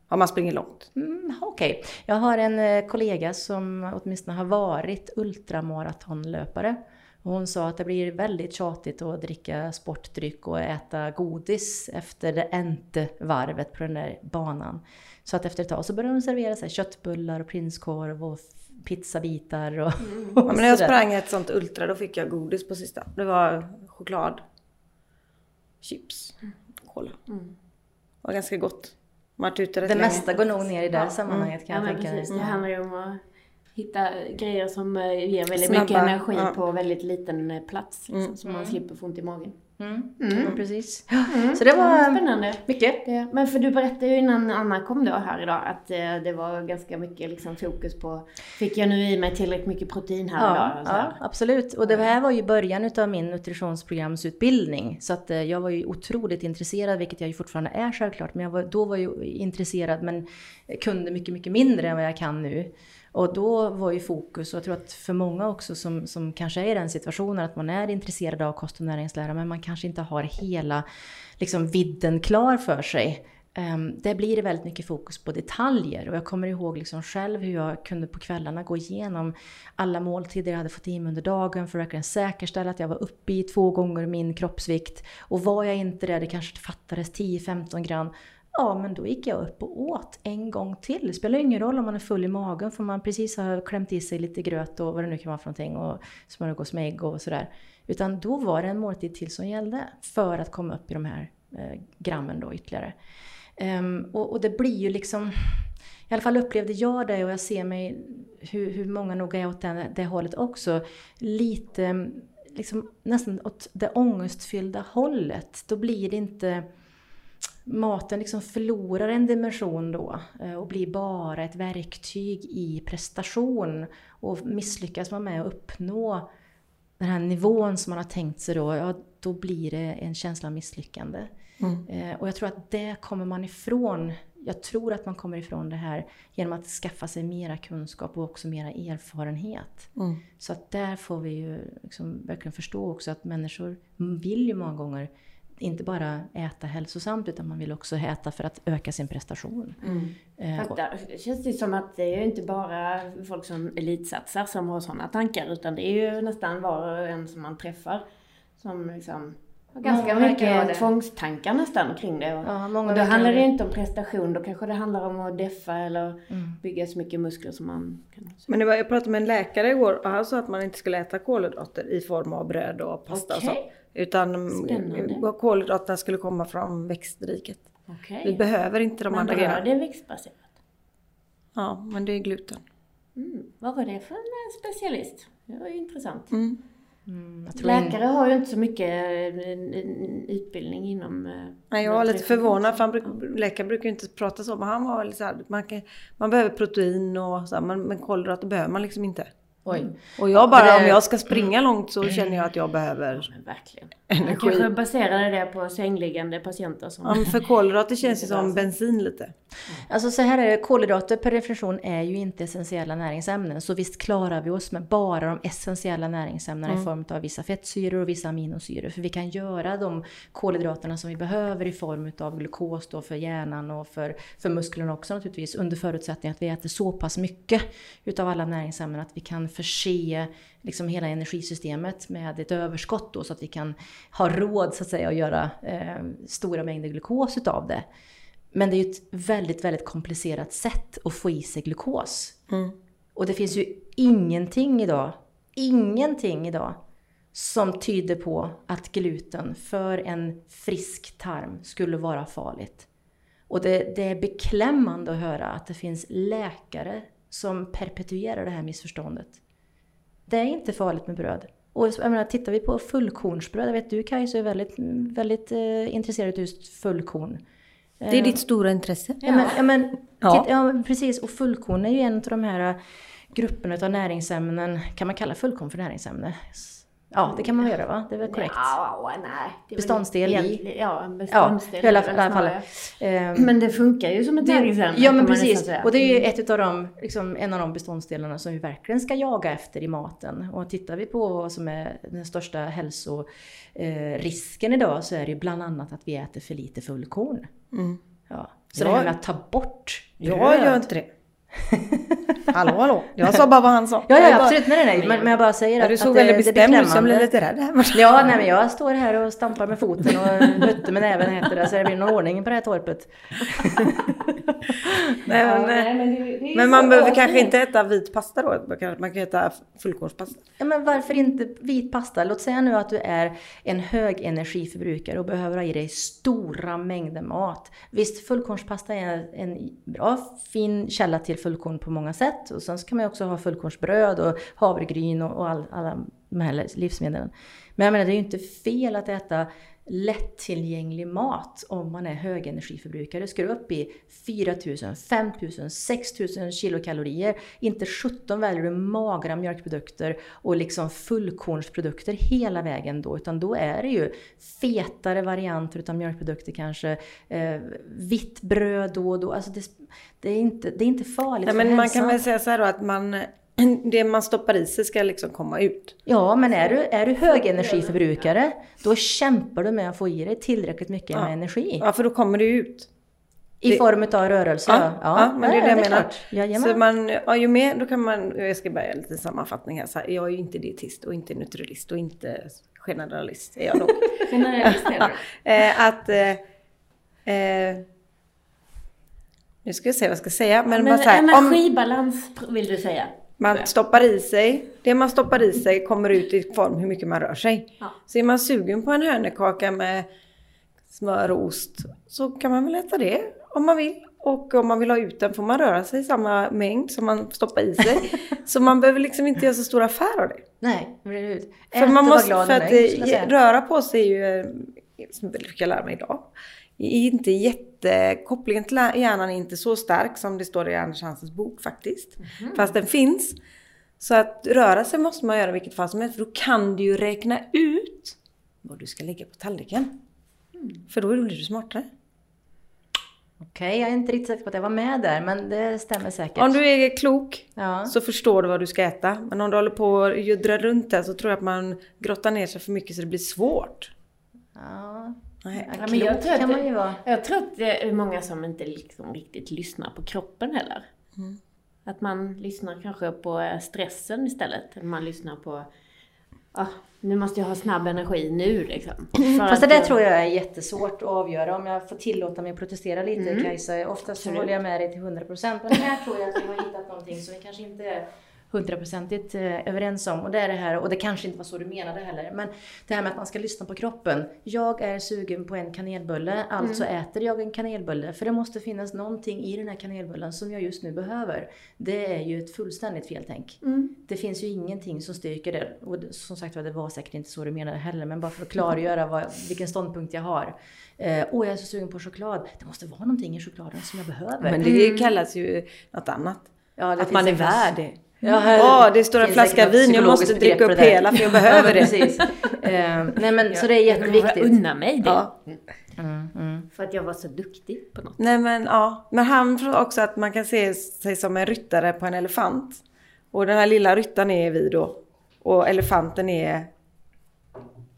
Om man springer långt. Mm, Okej. Okay. Jag har en eh, kollega som åtminstone har varit ultramaratonlöpare. Och hon sa att det blir väldigt tjatigt att dricka sportdryck och äta godis efter det ente varvet på den där banan. Så att efter ett tag så började de servera sig köttbullar och prinskorv och pizzabitar och, mm. ja, men när jag sprang ett sånt ultra då fick jag godis på sista. Det var choklad, chips, cola. Mm. Det var ganska gott. Man det länge. mesta går nog ner i det ja. sammanhanget kan ja, jag tänka mig. Det handlar ju om att hitta grejer som eh, ger väldigt Snabba, mycket energi ja. på väldigt liten eh, plats. Liksom, mm. Så man slipper få ont i magen. Mm. Mm. precis. Mm. Så det var spännande. mycket. Det. Men för du berättade ju innan Anna kom då här idag att eh, det var ganska mycket liksom fokus på, fick jag nu i mig tillräckligt mycket protein här ja, idag? Ja, absolut. Och det här var ju början utav min nutritionsprogramsutbildning. Så att jag var ju otroligt intresserad, vilket jag ju fortfarande är självklart. Men jag var, då var ju intresserad men kunde mycket, mycket mindre än vad jag kan nu. Och då var ju fokus, och jag tror att för många också som, som kanske är i den situationen att man är intresserad av kost och näringslära men man kanske inte har hela liksom, vidden klar för sig. Um, det blir väldigt mycket fokus på detaljer och jag kommer ihåg liksom själv hur jag kunde på kvällarna gå igenom alla måltider jag hade fått i mig under dagen för att verkligen säkerställa att jag var uppe i två gånger min kroppsvikt. Och var jag inte det, det kanske fattades 10-15 gram, Ja, men då gick jag upp och åt en gång till. Det spelar ingen roll om man är full i magen för man precis har klämt i sig lite gröt och vad det nu kan vara för någonting och smörgås med ägg och sådär. Utan då var det en måltid till som gällde för att komma upp i de här eh, grammen då ytterligare. Um, och, och, det blir ju liksom, i alla fall upplevde jag det och jag ser mig hur, hur många nog är åt det, det hållet också, lite liksom nästan åt det ångestfyllda hållet. Då blir det inte maten liksom förlorar en dimension då eh, och blir bara ett verktyg i prestation. Och misslyckas man med att uppnå den här nivån som man har tänkt sig då, ja då blir det en känsla av misslyckande. Mm. Eh, och jag tror att det kommer man ifrån. Jag tror att man kommer ifrån det här genom att skaffa sig mera kunskap och också mera erfarenhet. Mm. Så att där får vi ju liksom verkligen förstå också att människor vill ju många gånger inte bara äta hälsosamt utan man vill också äta för att öka sin prestation. Mm. Eh, det känns det som att det är ju inte bara folk som elitsatsar som har sådana tankar utan det är ju nästan var och en som man träffar som liksom har ganska många mycket tvångstankar nästan kring det. Och, ja, många och då handlar det inte om prestation, då kanske det handlar om att deffa eller mm. bygga så mycket muskler som man kan. Men det var, jag pratade med en läkare igår och han sa att man inte skulle äta kolhydrater i form av bröd och pasta okay. och så. Utan Spännande. kolhydraterna skulle komma från växtriket. Okay. Vi behöver inte de men andra grejerna. Men det är växtbaserat? Ja, men det är gluten. Mm. Vad var det för en specialist? Det var ju intressant. Mm. Mm, Läkare in... har ju inte så mycket eh, utbildning inom... Eh, Nej, jag var lite förvånad för bruk, läkare brukar ju inte prata så. Men han var lite så här, man, kan, man behöver protein och så här, men, men kolhydrater behöver man liksom inte. Oj. Mm. Och jag bara, det... om jag ska springa långt så känner jag att jag behöver ja, verkligen. Energi. Jag kanske baserade det på sängliggande patienter som... Ja, för kolhydrater känns ju som bensin lite. Alltså så här är det, kolhydrater per definition är ju inte essentiella näringsämnen. Så visst klarar vi oss med bara de essentiella näringsämnena mm. i form av vissa fettsyror och vissa aminosyror. För vi kan göra de kolhydraterna som vi behöver i form av glukos då för hjärnan och för, för musklerna också naturligtvis. Under förutsättning att vi äter så pass mycket utav alla näringsämnen att vi kan förse liksom hela energisystemet med ett överskott då, så att vi kan ha råd så att säga att göra eh, stora mängder glukos utav det. Men det är ju ett väldigt, väldigt komplicerat sätt att få i sig glukos. Mm. Och det finns ju ingenting idag, ingenting idag som tyder på att gluten för en frisk tarm skulle vara farligt. Och det, det, är beklämmande att höra att det finns läkare som perpetuerar det här missförståndet. Det är inte farligt med bröd. Och jag menar, tittar vi på fullkornsbröd, jag vet du Kajsa är väldigt, väldigt eh, intresserad av just fullkorn. Det är ditt stora intresse. Ja, men, ja, men, ja. ja precis. Och fullkorn är ju en av de här grupperna av näringsämnen. Kan man kalla fullkorn för näringsämne? Ja, det kan man göra va? Det är väl korrekt? Ja, nej. beståndsdel i? Ja, en beståndsdel. Ja, i alla fall. Um, men det funkar ju som ett näringsämne. Ja, men precis. Och det är ju ett av de, liksom, en av de beståndsdelarna som vi verkligen ska jaga efter i maten. Och tittar vi på vad som är den största hälsorisken idag så är det ju bland annat att vi äter för lite fullkorn. Mm. Ja. Så ja. det här med att ta bort bröd. Jag gör inte det. Hallå, hallå. Jag sa bara vad han sa. Ja, ja, bara- absolut. Nej, nej, nej. Men, men jag bara säger Ja, att, du såg att väldigt bestämd ut så jag blev lite rädd här. Ja, nej, men jag står här och stampar med foten och nötter med näven heter det, så det blir någon ordning på det här torpet. Nej, men, nej, eh, men det- det är men så man behöver kanske inte äta vit pasta då. Man kan, man kan äta fullkornspasta. Ja, men varför inte vit pasta? Låt säga nu att du är en hög energiförbrukare och behöver ha i dig stora mängder mat. Visst, fullkornspasta är en bra, fin källa till fullkorn på många sätt. Och sen så kan man ju också ha fullkornsbröd och havregryn och, och all, alla de här livsmedlen. Men jag menar, det är ju inte fel att äta lättillgänglig mat om man är högenergiförbrukare. Ska du upp i 4000, 5000, 6000 kilokalorier, inte 17 väljer du magra mjölkprodukter och liksom fullkornsprodukter hela vägen då, utan då är det ju fetare varianter utav mjölkprodukter kanske, eh, vitt bröd då och då. Alltså det, det, är inte, det är inte farligt Nej, för men man hälsan. kan väl säga så här då att man, det man stoppar i sig ska liksom komma ut. Ja, men är du, är du högenergiförbrukare, då kämpar du med att få i dig tillräckligt mycket Ja. med energi. Ja, för då kommer det ut. I Det- form av rörelse? Ja, ja, men det är det jag menar. Jajamän. Så man, ja, ju mer, då kan man, jag ska börja lite sammanfattning här. Så här, jag är ju inte dietist och inte nutritionist och inte generalist är jag nog. Generalist eh, att, eh, eh, nu ska jag se vad jag ska säga, men, bara Men så här, om energibalans vill du säga? Man stoppar i sig, det man stoppar i sig kommer ut i form hur mycket man rör sig. Ja. Så är man sugen på en hörnekaka med smör och ost så kan man väl äta det om man vill. Och om man vill ha ut den får man röra sig i samma mängd som man stoppar i sig. så man behöver liksom inte göra så stor affär av det. Nej, det blir ut. För man måste, för att röra på sig är ju, eh, som jag jag lära mig idag, är inte jätte, kopplingen till hjärnan är inte så stark som det står i Anders Hansens bok faktiskt. Mhm. Fast den finns. Så att röra sig måste man göra i vilket fall som helst, för då kan du ju räkna ut vad du ska lägga på tallriken. Mm. För då blir du smartare. Okej, jag är inte riktigt säker på att jag var med där, men det stämmer säkert. Om du är klok Ja. så förstår du vad du ska äta. Men om du håller på och juddrar runt där så tror jag att man grottar ner sig för mycket så det blir svårt. Ja. Nej. Ja, men jag klok tror att kan det- man ju vara. Jag tror att det är många som inte liksom riktigt lyssnar på kroppen heller. Mm. Att man lyssnar kanske på eh, stressen istället. Man lyssnar på, ah, nu måste jag ha snabb energi nu liksom. För Fast det där eh, tror jag är jättesvårt att avgöra. Om jag får tillåta mig att protestera lite Mm. Kajsa. Oftast så håller jag med dig till 100%. Men här tror jag att vi har hittat någonting som vi kanske inte är hundraprocentigt eh, överens om. Och det är det här, och det kanske inte var så du menade heller, men det här med att man ska lyssna på kroppen. Jag är sugen på en kanelbulle, alltså Mm. äter jag en kanelbulle. För det måste finnas någonting i den här kanelbullen som jag just nu behöver. Det är ju ett fullständigt feltänk. Mm. Det finns ju ingenting som styrker det. Och som sagt det var säkert inte så du menade heller, men bara för att klargöra vad, vilken ståndpunkt jag har. Eh, Åh, jag är så sugen på choklad. Det måste vara någonting i chokladen som jag behöver. Men det kallas ju något annat. Ja, att man är värd det. Ja, här Åh, det står en flaska vin, jag måste dricka upp hela för jag behöver Ja, det. Precis. Eh, nej men så det är Jag jätteviktigt. unna mig det. Ja. Mm, mm. För att jag var så duktig på något. Nej men ja, men han tror också att man kan se sig som en ryttare på en elefant. Och den här lilla ryttaren är vi då. Och elefanten är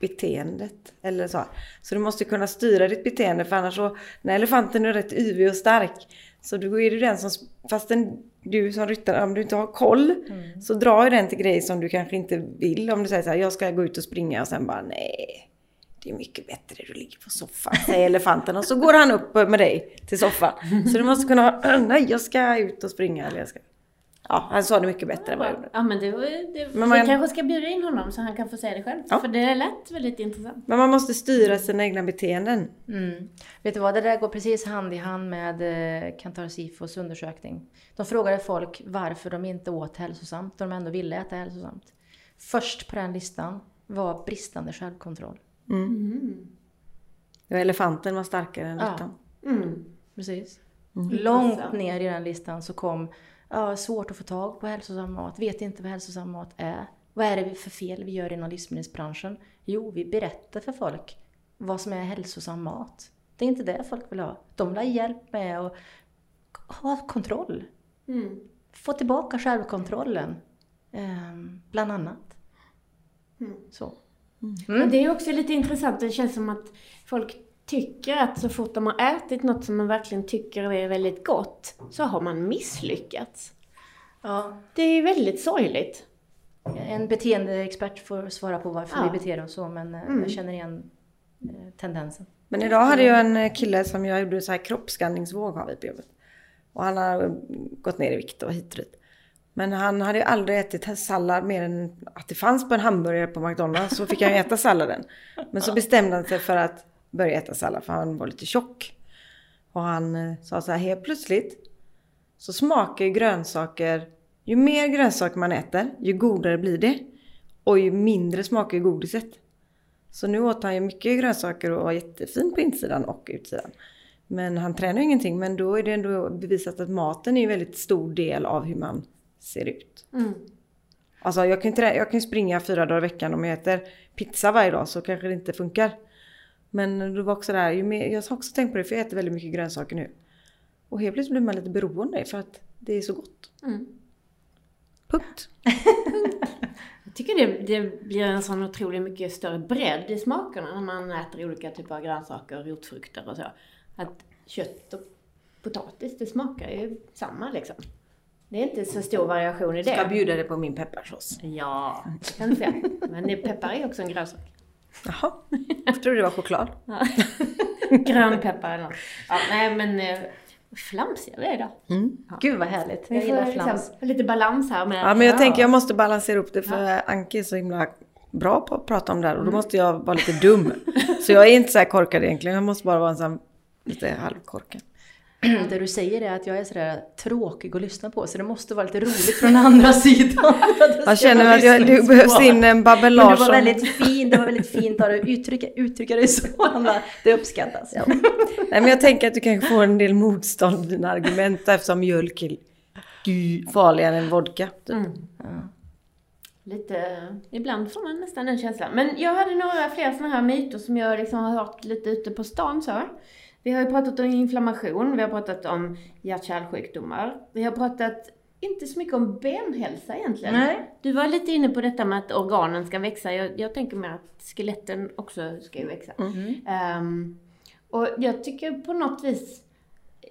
beteendet. Eller så. Så du måste kunna styra ditt beteende för annars så, när elefanten är rätt yvig och stark så då är det den som, fastän du som ryttare, om du inte har koll så drar ju den till grejer som du kanske inte vill. Om du säger så här, jag ska gå ut och springa och sen bara nej. Det är mycket bättre, du ligger på soffan, säger elefanten. Och så går han upp med dig till soffan. Så du måste kunna nej jag ska ut och springa. Eller jag ska... Ja, han sa det mycket bättre än vad jag gjorde. Ja men det, var- det, Men man- vi kanske ska bjuda in honom så han kan få säga det själv. Ja. För det lät väldigt intressant. Men man måste styra sina egna beteenden. Mm. Vet du vad, det där går precis hand i hand med eh, Kantar Sifos undersökning. De frågade folk varför de inte åt hälsosamt, de ändå ville äta hälsosamt. Först på den listan var bristande självkontroll. Ja, elefanten var starkare än Ja. ryttaren. Mm. Precis. Mm. Långt ner i den listan så kom ja, svårt att få tag på hälsosam mat, vet inte vad hälsosam mat är. Vad är det för fel vi gör inom livsmedelsbranschen? Jo, vi berättar för folk vad som är hälsosam mat. Det är inte det folk vill ha. De vill ha hjälp med att ha kontroll. Mm. Få tillbaka självkontrollen. ehm, bland annat. Mm. Så. Men det är också lite intressant, det känns som att folk tycker att så fort de har ätit något som man verkligen tycker är väldigt gott, så har man misslyckats. Ja. Det är väldigt sorgligt. En beteendeexpert får svara på varför Ja. vi beter oss så, men eh, Mm. jag känner igen eh, tendensen. Men idag hade jag en kille som jag gjorde så här kroppsskanningsvåg har vi på jobbet. Och han har gått ner i vikt och hit och dit. Men han hade ju aldrig ätit sallad mer än att det fanns på en hamburgare på McDonalds. Så fick han ju äta salladen. Men så bestämde han sig för att börja äta sallad för han var lite tjock. Och han eh, sa så här helt plötsligt så smakar ju grönsaker, ju mer grönsaker man äter, ju godare blir det. Och ju mindre smakar ju godiset. Så nu åt han ju mycket grönsaker och var jättefin på insidan och utsidan. Men han tränar ju ingenting. Men då är det ändå bevisat att maten är en väldigt stor del av hur man ser ut. Mm. Alltså jag kan ju trä- jag kan ju springa fyra dagar i veckan om jag äter pizza varje dag så kanske det inte funkar. Men det var också där, ju mer, jag har också tänkt på det för jag äter väldigt mycket grönsaker nu. Och helt plötsligt blir man lite beroende för att det är så gott. Mm. Punkt. Jag tycker det, det blir en sån otroligt mycket större bredd i smakerna när man äter olika typer av grönsaker och rotfrukter och så. Att kött och potatis, det smakar ju samma liksom. Det är inte så stor variation i Jag ska det. bjuda dig på min pepparsås. Ja, det kan du säga. Men det, peppar är också en grönsak. Jaha, jag trodde det var choklad. Ja. Grönpeppar eller något. Ja, nej men eh, flamsiga vi är idag. Gud vad härligt, jag gillar liksom flams. ha lite balans här med... Ja men jag tänker jag måste balansera upp det för Anki är så himla bra på att prata om det här och då måste jag vara lite dum. Så jag är inte så här korkad egentligen, jag måste bara vara en sån lite halvkorkad. Det du säger är att jag är sådär tråkig att lyssna på, så det måste vara lite roligt från andra sidan. det Jag känner att jag, det lyssningsbart. behövs in en Babben Men du var Larsson. väldigt fin, det var väldigt fint av dig att uttrycka, uttrycka dig så. Det uppskattas. Nej men jag tänker att du kanske får en del motstånd i dina argument eftersom mjölk är farligare än vodka. typ. Mm. Lite, ibland får man nästan den känslan. Men jag hade några fler sådana här myter som jag liksom har hört lite ute på stan så. Vi har ju pratat om inflammation, vi har pratat om hjärt-kärlsjukdomar. Vi har pratat inte så mycket om benhälsa egentligen. Nej. Du var lite inne på detta med att organen ska växa. Jag, jag tänker mer att skeletten också ska ju växa. Ehm, och jag tycker på något vis,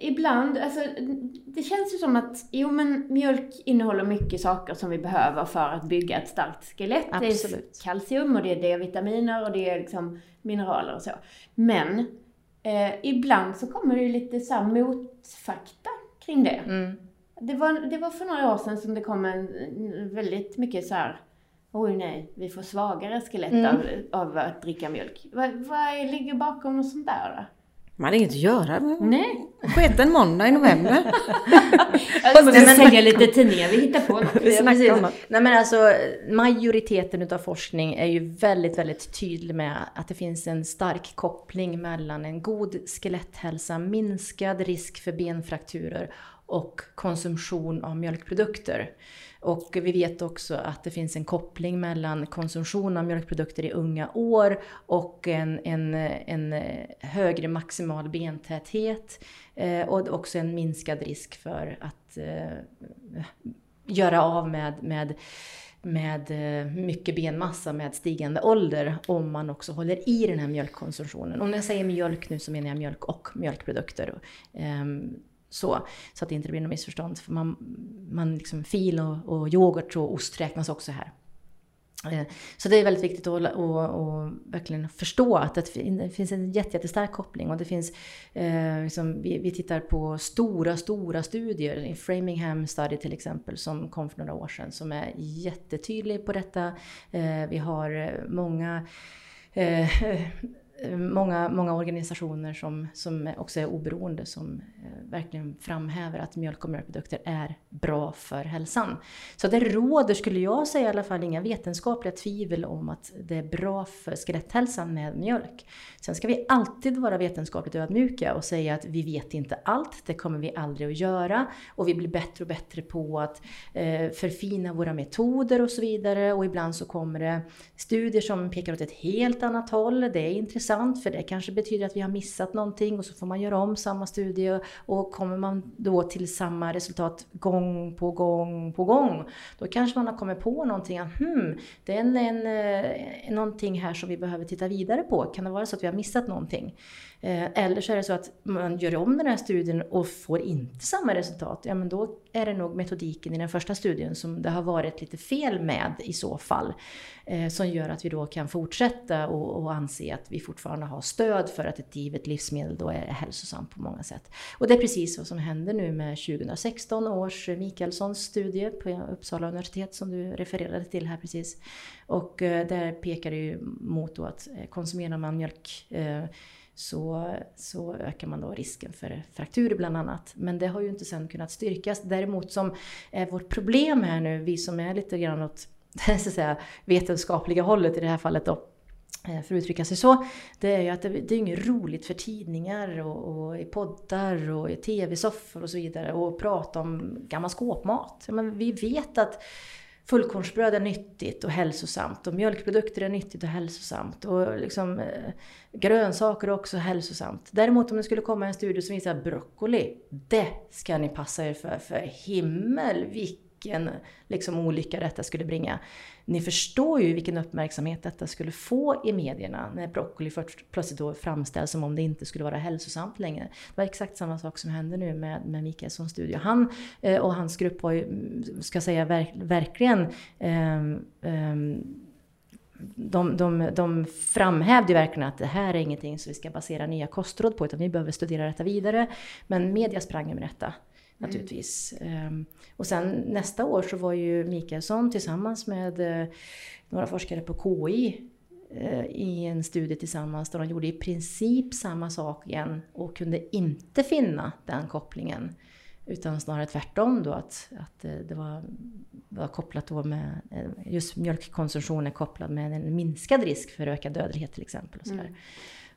ibland, alltså det känns ju som att, jo men mjölk innehåller mycket saker som vi behöver för att bygga ett starkt skelett. Det Absolut. är kalcium och det är D-vitaminer och det är liksom mineraler och så. Men eh, ibland så kommer det ju lite så här motfakta kring det. Mm. Det var, det var för några år sedan som det kom en, väldigt mycket så här. Oj nej, vi får svagare skelett Mm. av, av att dricka mjölk. Vad, vad ligger bakom något sånt där då? Man hade inget att göra. Nej. Sket en måndag i november. Jag måste sälja lite tidningar, vi hittar på något. Ja. Nej men alltså majoriteten utav forskning är ju väldigt, väldigt tydlig med att det finns en stark koppling mellan en god skeletthälsa, minskad risk för benfrakturer och konsumtion av mjölkprodukter. Och vi vet också att det finns en koppling mellan konsumtion av mjölkprodukter i unga år och en, en, en högre maximal bentäthet eh, och också en minskad risk för att eh, göra av med, med, med eh, mycket benmassa med stigande ålder om man också håller i den här mjölkkonsumtionen. Och när jag säger mjölk nu så menar jag mjölk och mjölkprodukter. Så, så att det inte blir något missförstånd. För man, man liksom, fil och, och yoghurt och ost räknas också här. Eh, så det är väldigt viktigt att, att, att verkligen förstå att det finns en jättestark koppling. Och det finns, eh, liksom, vi, vi tittar på stora, stora studier. I Framingham Study till exempel som kom för några år sedan som är jättetydlig på detta. Eh, vi har eh, många eh, Eh, många, många organisationer som, som också är oberoende som eh, verkligen framhäver att mjölk och mjölkprodukter är bra för hälsan. Så det råder, skulle jag säga i alla fall, inga vetenskapliga tvivel om att det är bra för skeletthälsan med mjölk. Sen ska vi alltid vara vetenskapligt ödmjuka och säga att vi vet inte allt, det kommer vi aldrig att göra. Och vi blir bättre och bättre på att eh, förfina våra metoder och så vidare. Och ibland så kommer det studier som pekar åt ett helt annat håll. Det är intressant för det kanske betyder att vi har missat någonting och så får man göra om samma studie. Och kommer man då till samma resultat gång på gång på gång, då kanske man har kommit på någonting. Att, hmm, det är en, en, eh, någonting här som vi behöver titta vidare på. Kan det vara så att vi har missat någonting? Eh, eller så är det så att man gör om den här studien och får inte samma resultat. Ja, men då är det nog metodiken i den första studien som det har varit lite fel med i så fall. Eh, som gör att vi då kan fortsätta och, och anse att vi fortfarande har stöd för att ett givet livsmedel då är hälsosamt på många sätt. Och det är precis vad som händer nu med 2016 års Mikaelssons studie på Uppsala universitet som du refererade till här precis. Och eh, där pekar det ju mot då att konsumerar man mjölk eh, så, så ökar man då risken för frakturer bland annat. Men det har ju inte sen kunnat styrkas. Däremot som är vårt problem här nu, vi som är lite grann åt så att säga, vetenskapliga hållet i det här fallet då, eh, för att uttrycka sig så, det är ju att det, det är inget roligt för tidningar och, och i poddar och i tv-soffor och så vidare att prata om gammal skåpmat. Men vi vet att fullkornsbröd är nyttigt och hälsosamt och mjölkprodukter är nyttigt och hälsosamt och liksom, eh, grönsaker är också hälsosamt. Däremot om det skulle komma en studie som visar broccoli, det ska ni passa er för, för himmel vilken liksom, olycka detta skulle bringa. Ni förstår ju vilken uppmärksamhet detta skulle få i medierna när broccoli plötsligt då framställs som om det inte skulle vara hälsosamt längre. Det var exakt samma sak som hände nu med, med Mikaelssons studie. Han eh, och hans grupp var ju, ska jag säga, verk, verkligen eh, eh, de, de, de framhävde verkligen att det här är ingenting som vi ska basera nya kostråd på, utan vi behöver studera detta vidare. Men media sprang med detta naturligtvis. Mm. Och sen nästa år så var ju Mikaelsson tillsammans med eh, några forskare på KI eh, i en studie tillsammans där de gjorde i princip samma sak igen och kunde inte finna den kopplingen. Utan snarare tvärtom då att, att eh, det var, var kopplat då med, just mjölkkonsumtion är kopplad med en minskad risk för ökad dödlighet till exempel. Och sådär. Mm.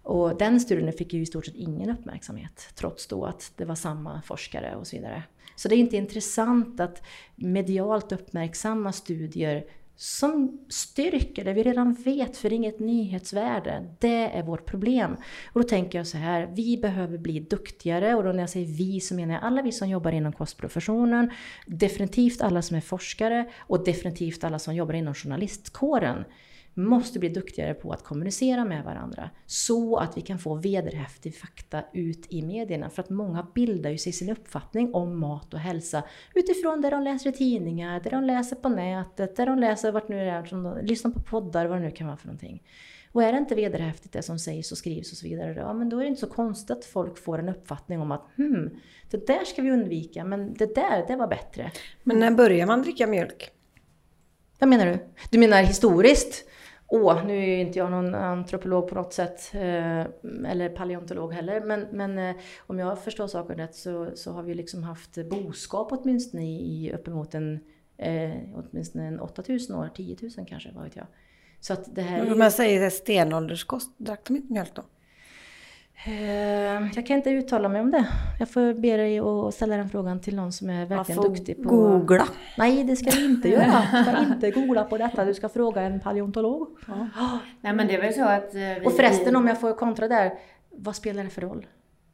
Och den studien fick ju i stort sett ingen uppmärksamhet, trots då att det var samma forskare och så vidare. Så det är inte intressant att medialt uppmärksamma studier som styrker det vi redan vet, för det är inget nyhetsvärde. Det är vårt problem. Och då tänker jag så här, vi behöver bli duktigare och då när jag säger vi så menar jag alla vi som jobbar inom kostprofessionen, definitivt alla som är forskare och definitivt alla som jobbar inom journalistkåren måste bli duktigare på att kommunicera med varandra så att vi kan få vederhäftig fakta ut i medierna. För att många bildar ju sig sin uppfattning om mat och hälsa utifrån det de läser i tidningar, det de läser på nätet, det de läser vart nu det är, som de lyssnar på poddar, vad det nu kan vara för någonting. Och är det inte vederhäftigt det som sägs och skrivs och så vidare, ja men då är det inte så konstigt att folk får en uppfattning om att hmm, det där ska vi undvika, men det där, det var bättre. Men när börjar man dricka mjölk? Vad menar du? Du menar historiskt? Åh, nu är ju inte jag någon antropolog på något sätt, eh, eller paleontolog heller, men, men eh, om jag förstår saken rätt så, så har vi liksom haft boskap åtminstone i, i uppemot en, eh, åtminstone en 8000 år, 10 000 kanske, vad vet jag. Så att det här men om jag säger stenålderskost, drack de inte mjölk då? Eh, jag kan inte uttala mig om det. Jag får be dig att ställa den frågan till någon som är verkligen duktig på... googla. Nej, det ska du inte göra. Du ska inte googla på detta. Du ska fråga en paleontolog. Ja. Nej, men det är väl så att... Eh, vi... Och förresten, om jag får kontra där. Vad spelar det för roll?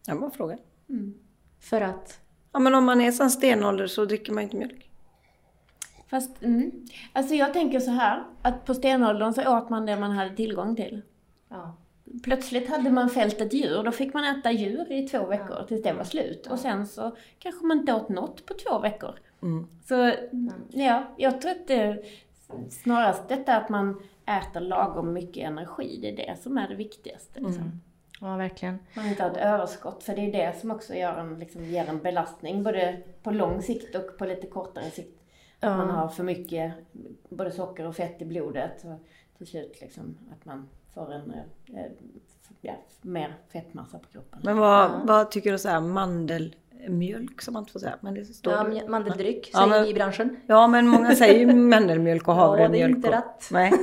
Jag bara frågar. Mm. För att? Ja, men om man är sån stenålder så dricker man inte mjölk. Fast, mm. Alltså jag tänker så här, att på stenåldern så åt man det man hade tillgång till. Ja plötsligt hade man fällt ett djur, då fick man äta djur i två veckor tills det var slut. Och sen så kanske man inte åt något på två veckor. Mm. Så ja, jag tror att det snarast detta att man äter lagom mycket energi, det är det som är det viktigaste. Liksom. Mm. Ja, verkligen. Man inte har ett överskott, för det är det som också gör en, liksom, ger en belastning, både på lång sikt och på lite kortare sikt. Ja. Man har för mycket både socker och fett i blodet. Och till slut liksom, att man får en eh, ja, mer fettmassa på kroppen. Men vad, ja. vad tycker du så här mandelmjölk som man inte får säga? Men det står ja, mandeldryck säger ja, vi i branschen. Ja men många säger ju mandelmjölk och havremjölk. Ja det är inte rätt. Nej.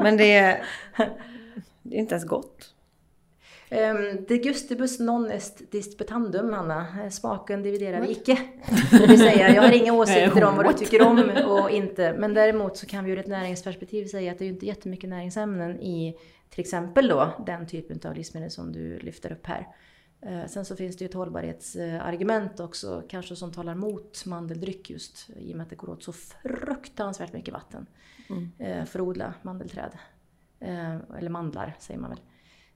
Men det är, det är inte ens gott. Um, de gustibus non est disputandum, Anna. Smaken dividerar vi icke. Det vill säga, jag har inga åsikter om vad du tycker om och inte. Men däremot så kan vi ur ett näringsperspektiv säga att det är ju inte jättemycket näringsämnen i till exempel då den typen av livsmedel som du lyfter upp här. Uh, sen så finns det ju ett hållbarhetsargument också, kanske som talar mot mandeldryck just i och med att det går åt så fruktansvärt mycket vatten mm. uh, för att odla mandelträd. Uh, eller mandlar säger man väl.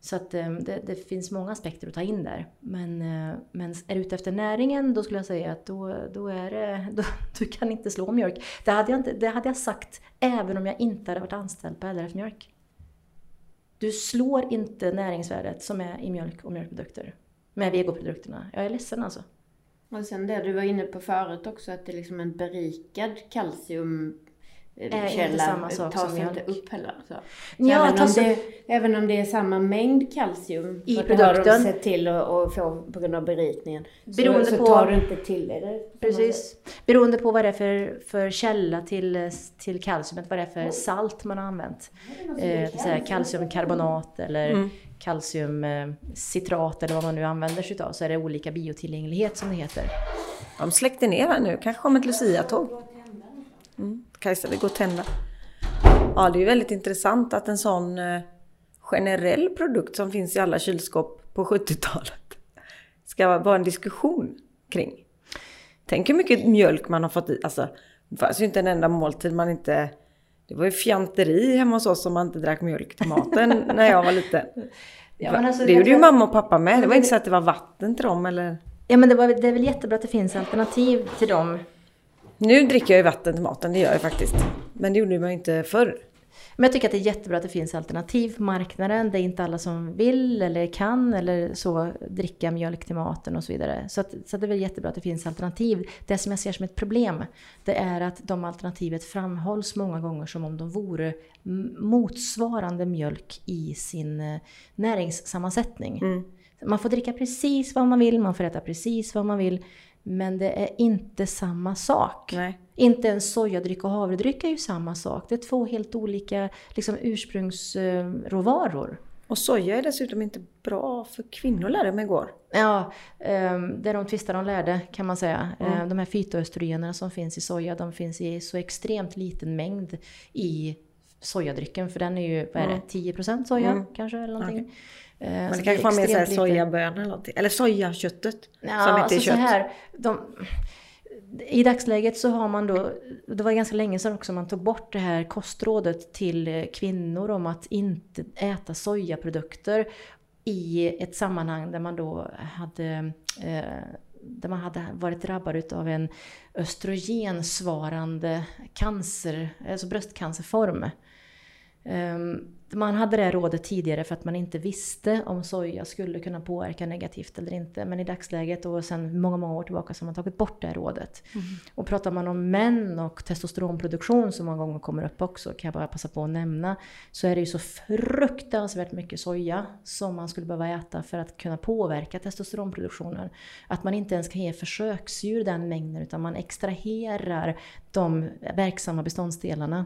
Så att eh, det, det, finns många aspekter att ta in där. Men, eh, men är du ute efter näringen, då skulle jag säga att då, då är det, då, du kan inte slå mjölk. Det hade, jag inte, det hade jag sagt även om jag inte hade varit anställd på LRF Mjölk. Du slår inte näringsvärdet som är i mjölk och mjölkprodukter med vegoprodukterna. Jag är ledsen alltså. Och sen det du var inne på förut också, att det är liksom en berikad kalcium källa inte samma sak tas som inte upp heller. Så. ja, även, om det, även om det är samma mängd kalcium i produkten. har de sett till att få på grund av berikningen. Beroende så, på, tar du inte till det. Precis. Beroende på vad det är för, för källa till, till kalciumet, vad det är för salt man har använt. Eh, kalciumkarbonat eller mm. kalciumcitrat eller vad man nu använder sig av så är det olika biotillgänglighet som det heter. De släckte ner här nu, kanske kommer ett Lucia-tåg. Mm. Kajsa, det går att tända. Ja, det är väldigt intressant att en sån eh, generell produkt som finns i alla kylskåp på 70-talet ska vara en diskussion kring. Tänk hur mycket mjölk man har fått i. Alltså, det fanns ju inte en enda måltid man inte... Det var ju fjanteri hemma hos oss om man inte drack mjölk till maten när jag var liten. Ja, alltså, det gjorde ju mamma och pappa med. Det var inte så att det var vatten till dem eller... Ja men det, var, det är väl jättebra att det finns alternativ till dem nu dricker jag ju vatten till maten, det gör jag faktiskt. Men det gjorde man ju inte förr. Men jag tycker att det är jättebra att det finns alternativ på marknaden. Det är inte alla som vill eller kan eller så dricka mjölk till maten och så vidare. Så, att, så att det är väl jättebra att det finns alternativ. Det som jag ser som ett problem, det är att de alternativet framhålls många gånger som om de vore motsvarande mjölk i sin eh, näringssammansättning. Mm. Man får dricka precis vad man vill, man får äta precis vad man vill. Men det är inte samma sak. Nej. Inte ens sojadryck och havredryck är ju samma sak. Det är två helt olika liksom, ursprungsråvaror. Och soja är dessutom inte bra för kvinnor lärde mig igår. Ja, ehm, det är de tvistar de lärde kan man säga. Mm. Ehm, de här fytoöstrogenerna som finns i soja, de finns i så extremt liten mängd i sojadrycken. För den är ju, vad är det, 10% mm. soja mm. kanske eller någonting. Okay. Eh, Men det kanske var mer sojabönor eller någonting. Eller sojaköttet. Ja, som inte alltså är kött. Så här, de, I dagsläget så har man då, det var ganska länge sedan också man tog bort det här kostrådet till kvinnor om att inte äta sojaprodukter i ett sammanhang där man då hade eh, där man hade varit drabbad av en östrogensvarande cancer, alltså bröstcancerform. Um, man hade det rådet tidigare för att man inte visste om soja skulle kunna påverka negativt eller inte. Men i dagsläget och sedan många, många år tillbaka så har man tagit bort det rådet. Mm. Och pratar man om män och testosteronproduktion som många gånger kommer upp också, kan jag bara passa på att nämna, så är det ju så fruktansvärt mycket soja som man skulle behöva äta för att kunna påverka testosteronproduktionen. Att man inte ens kan ge försöksdjur den mängden utan man extraherar de verksamma beståndsdelarna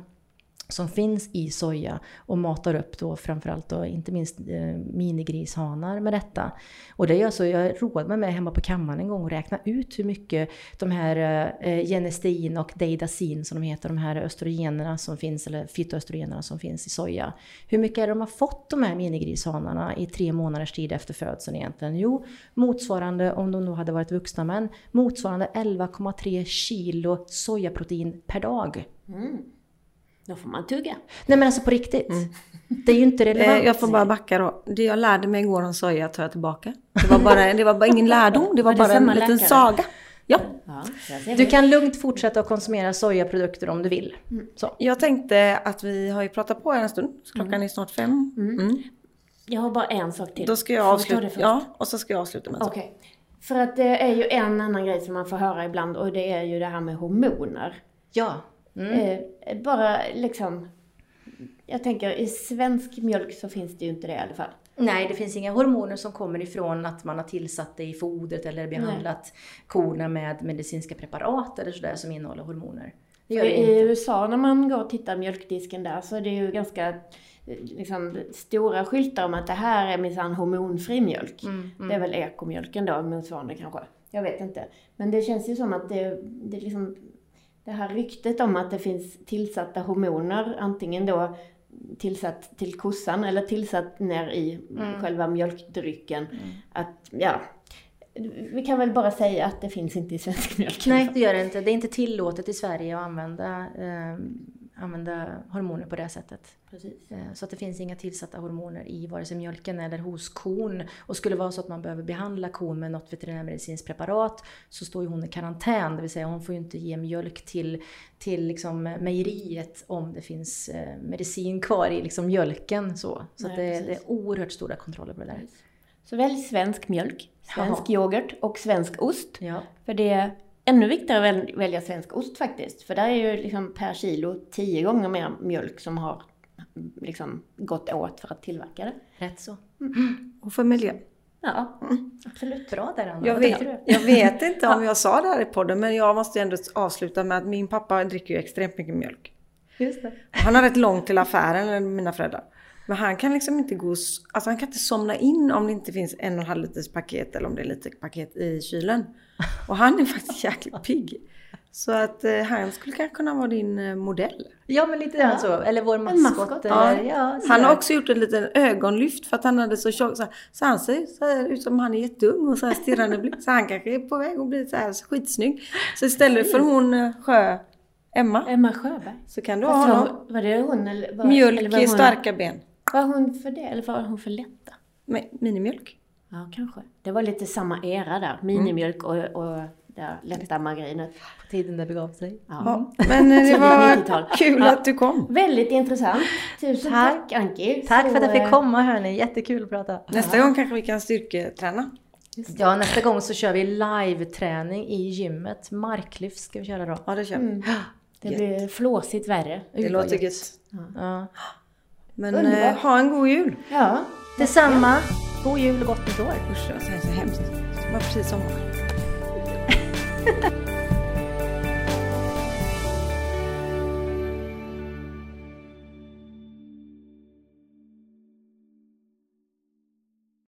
som finns i soja och matar upp då framförallt då inte minst eh, minigrishanar med detta. Och det är så, alltså, jag roade mig hemma på kammaren en gång och räkna ut hur mycket de här eh, eh genestin och deidacin som de heter, de här östrogenerna som finns, eller fytoöstrogenerna som finns i soja. Hur mycket är det de har fått de här minigrishanarna i tre månaders tid efter födseln egentligen? Jo, motsvarande, om de då hade varit vuxna män, motsvarande 11,3 kilo sojaprotein per dag. Mm. Då får man tugga. Nej men alltså på riktigt. Mm. Det är ju inte relevant. Jag får bara backa då. Det jag lärde mig igår om soja tar jag tillbaka. Det var bara, det var bara ingen lärdom, det var, var det bara en liten saga. Ja. ja du kan lugnt fortsätta att konsumera sojaprodukter om du vill. Mm. Så. Jag tänkte att vi har ju pratat på en stund. Klockan mm. är snart fem. Mm. mm. Jag har bara en sak till. Då ska jag avsluta. Ja, och så ska jag avsluta med en sak. Okay. För att det är ju en annan grej som man får höra ibland och det är ju det här med hormoner. Ja. Mm. Eh, bara liksom, jag tänker i svensk mjölk så finns det ju inte det i alla fall. Nej, det finns inga hormoner som kommer ifrån att man har tillsatt det i fodret eller behandlat Nej. korna med medicinska preparat eller sådär som innehåller hormoner. Det gör I, I USA när man går och tittar mjölkdisken där så är det ju ganska liksom, stora skyltar om att det här är minsann hormonfri mjölk. Mm, mm. Det är väl ekomjölken då, motsvarande kanske. Jag vet inte. Men det känns ju som att det, det liksom det här ryktet om att det finns tillsatta hormoner, antingen då tillsatt till kossan eller tillsatt ner i mm. själva mjölkdrycken. Mm. Att, ja, vi kan väl bara säga att det finns inte i svensk mjölk. Nej, det gör det inte. Det är inte tillåtet i Sverige att använda eh, använda hormoner på det sättet. Precis. Eh, Så att det finns inga tillsatta hormoner i vare sig mjölken eller hos kon. Och skulle det vara så att man behöver behandla kon med något veterinärmedicinskt preparat så står ju hon i karantän, det vill säga hon får ju inte ge mjölk till, till liksom mejeriet om det finns eh, medicin kvar i liksom mjölken. Så, så Nej, det, det är oerhört stora kontroller på det där. Så välj svensk mjölk, svensk Jaha. yoghurt och svensk ost. Ja. För det ännu viktigare att väl- välja svensk ost faktiskt. För där är ju liksom per kilo tio gånger mer mjölk som har liksom gått åt för att tillverka det. Rätt så. Och för miljön. Ja, absolut. Bra där Anna. Jag vet, jag vet inte om jag sa det här i podden, men jag måste ändå avsluta med att min pappa dricker ju extremt mycket mjölk. Just det. Han har rätt långt till affären, eller mina föräldrar. Men han kan liksom inte gå, alltså han kan inte somna in om det inte finns en och en halv liters paket eller om det är lite paket i kylen. Och han är faktiskt jäkligt pigg. Så att eh, han skulle kanske kunna vara din eh, modell. Ja men lite grann så. Eller vår maskot. maskot. Eller, Ja. ja, Han har också gjort en liten ögonlyft för att han hade så tjock, så, så han ser så här ut som han är jätteung och så här stirrande blick. Så han kanske är på väg att bli så här skitsnygg. Så istället för hon eh, Sjö, Emma, Emma Sjöberg. så kan du ha honom. var, det hon eller? Var, Mjölk eller var i starka ben. Var hon för det eller var hon för lätta? Med minimjölk. Ja, kanske. Det var lite samma era där. Minimjölk och, och det lätta margarinet. På tiden det begav sig. Ja. Ja, men eh, det var 90-tal. kul Ja. att du kom. Väldigt intressant. Tusen Tack. tack, Anki. Tack för att jag Så, fick komma hörni. Jättekul att prata. Nästa gång kanske vi kan styrketräna. Ja, nästa gång så kör vi live-träning i gymmet. Marklyft ska vi köra då. Ja, det kör vi. Mm. Det blir flåsigt värre. Det låter gött. Ja. Men eh, ha en god jul. Ja. Detsamma. God jul och gott nytt år. Usch, det var så hemskt. Det var precis sommar.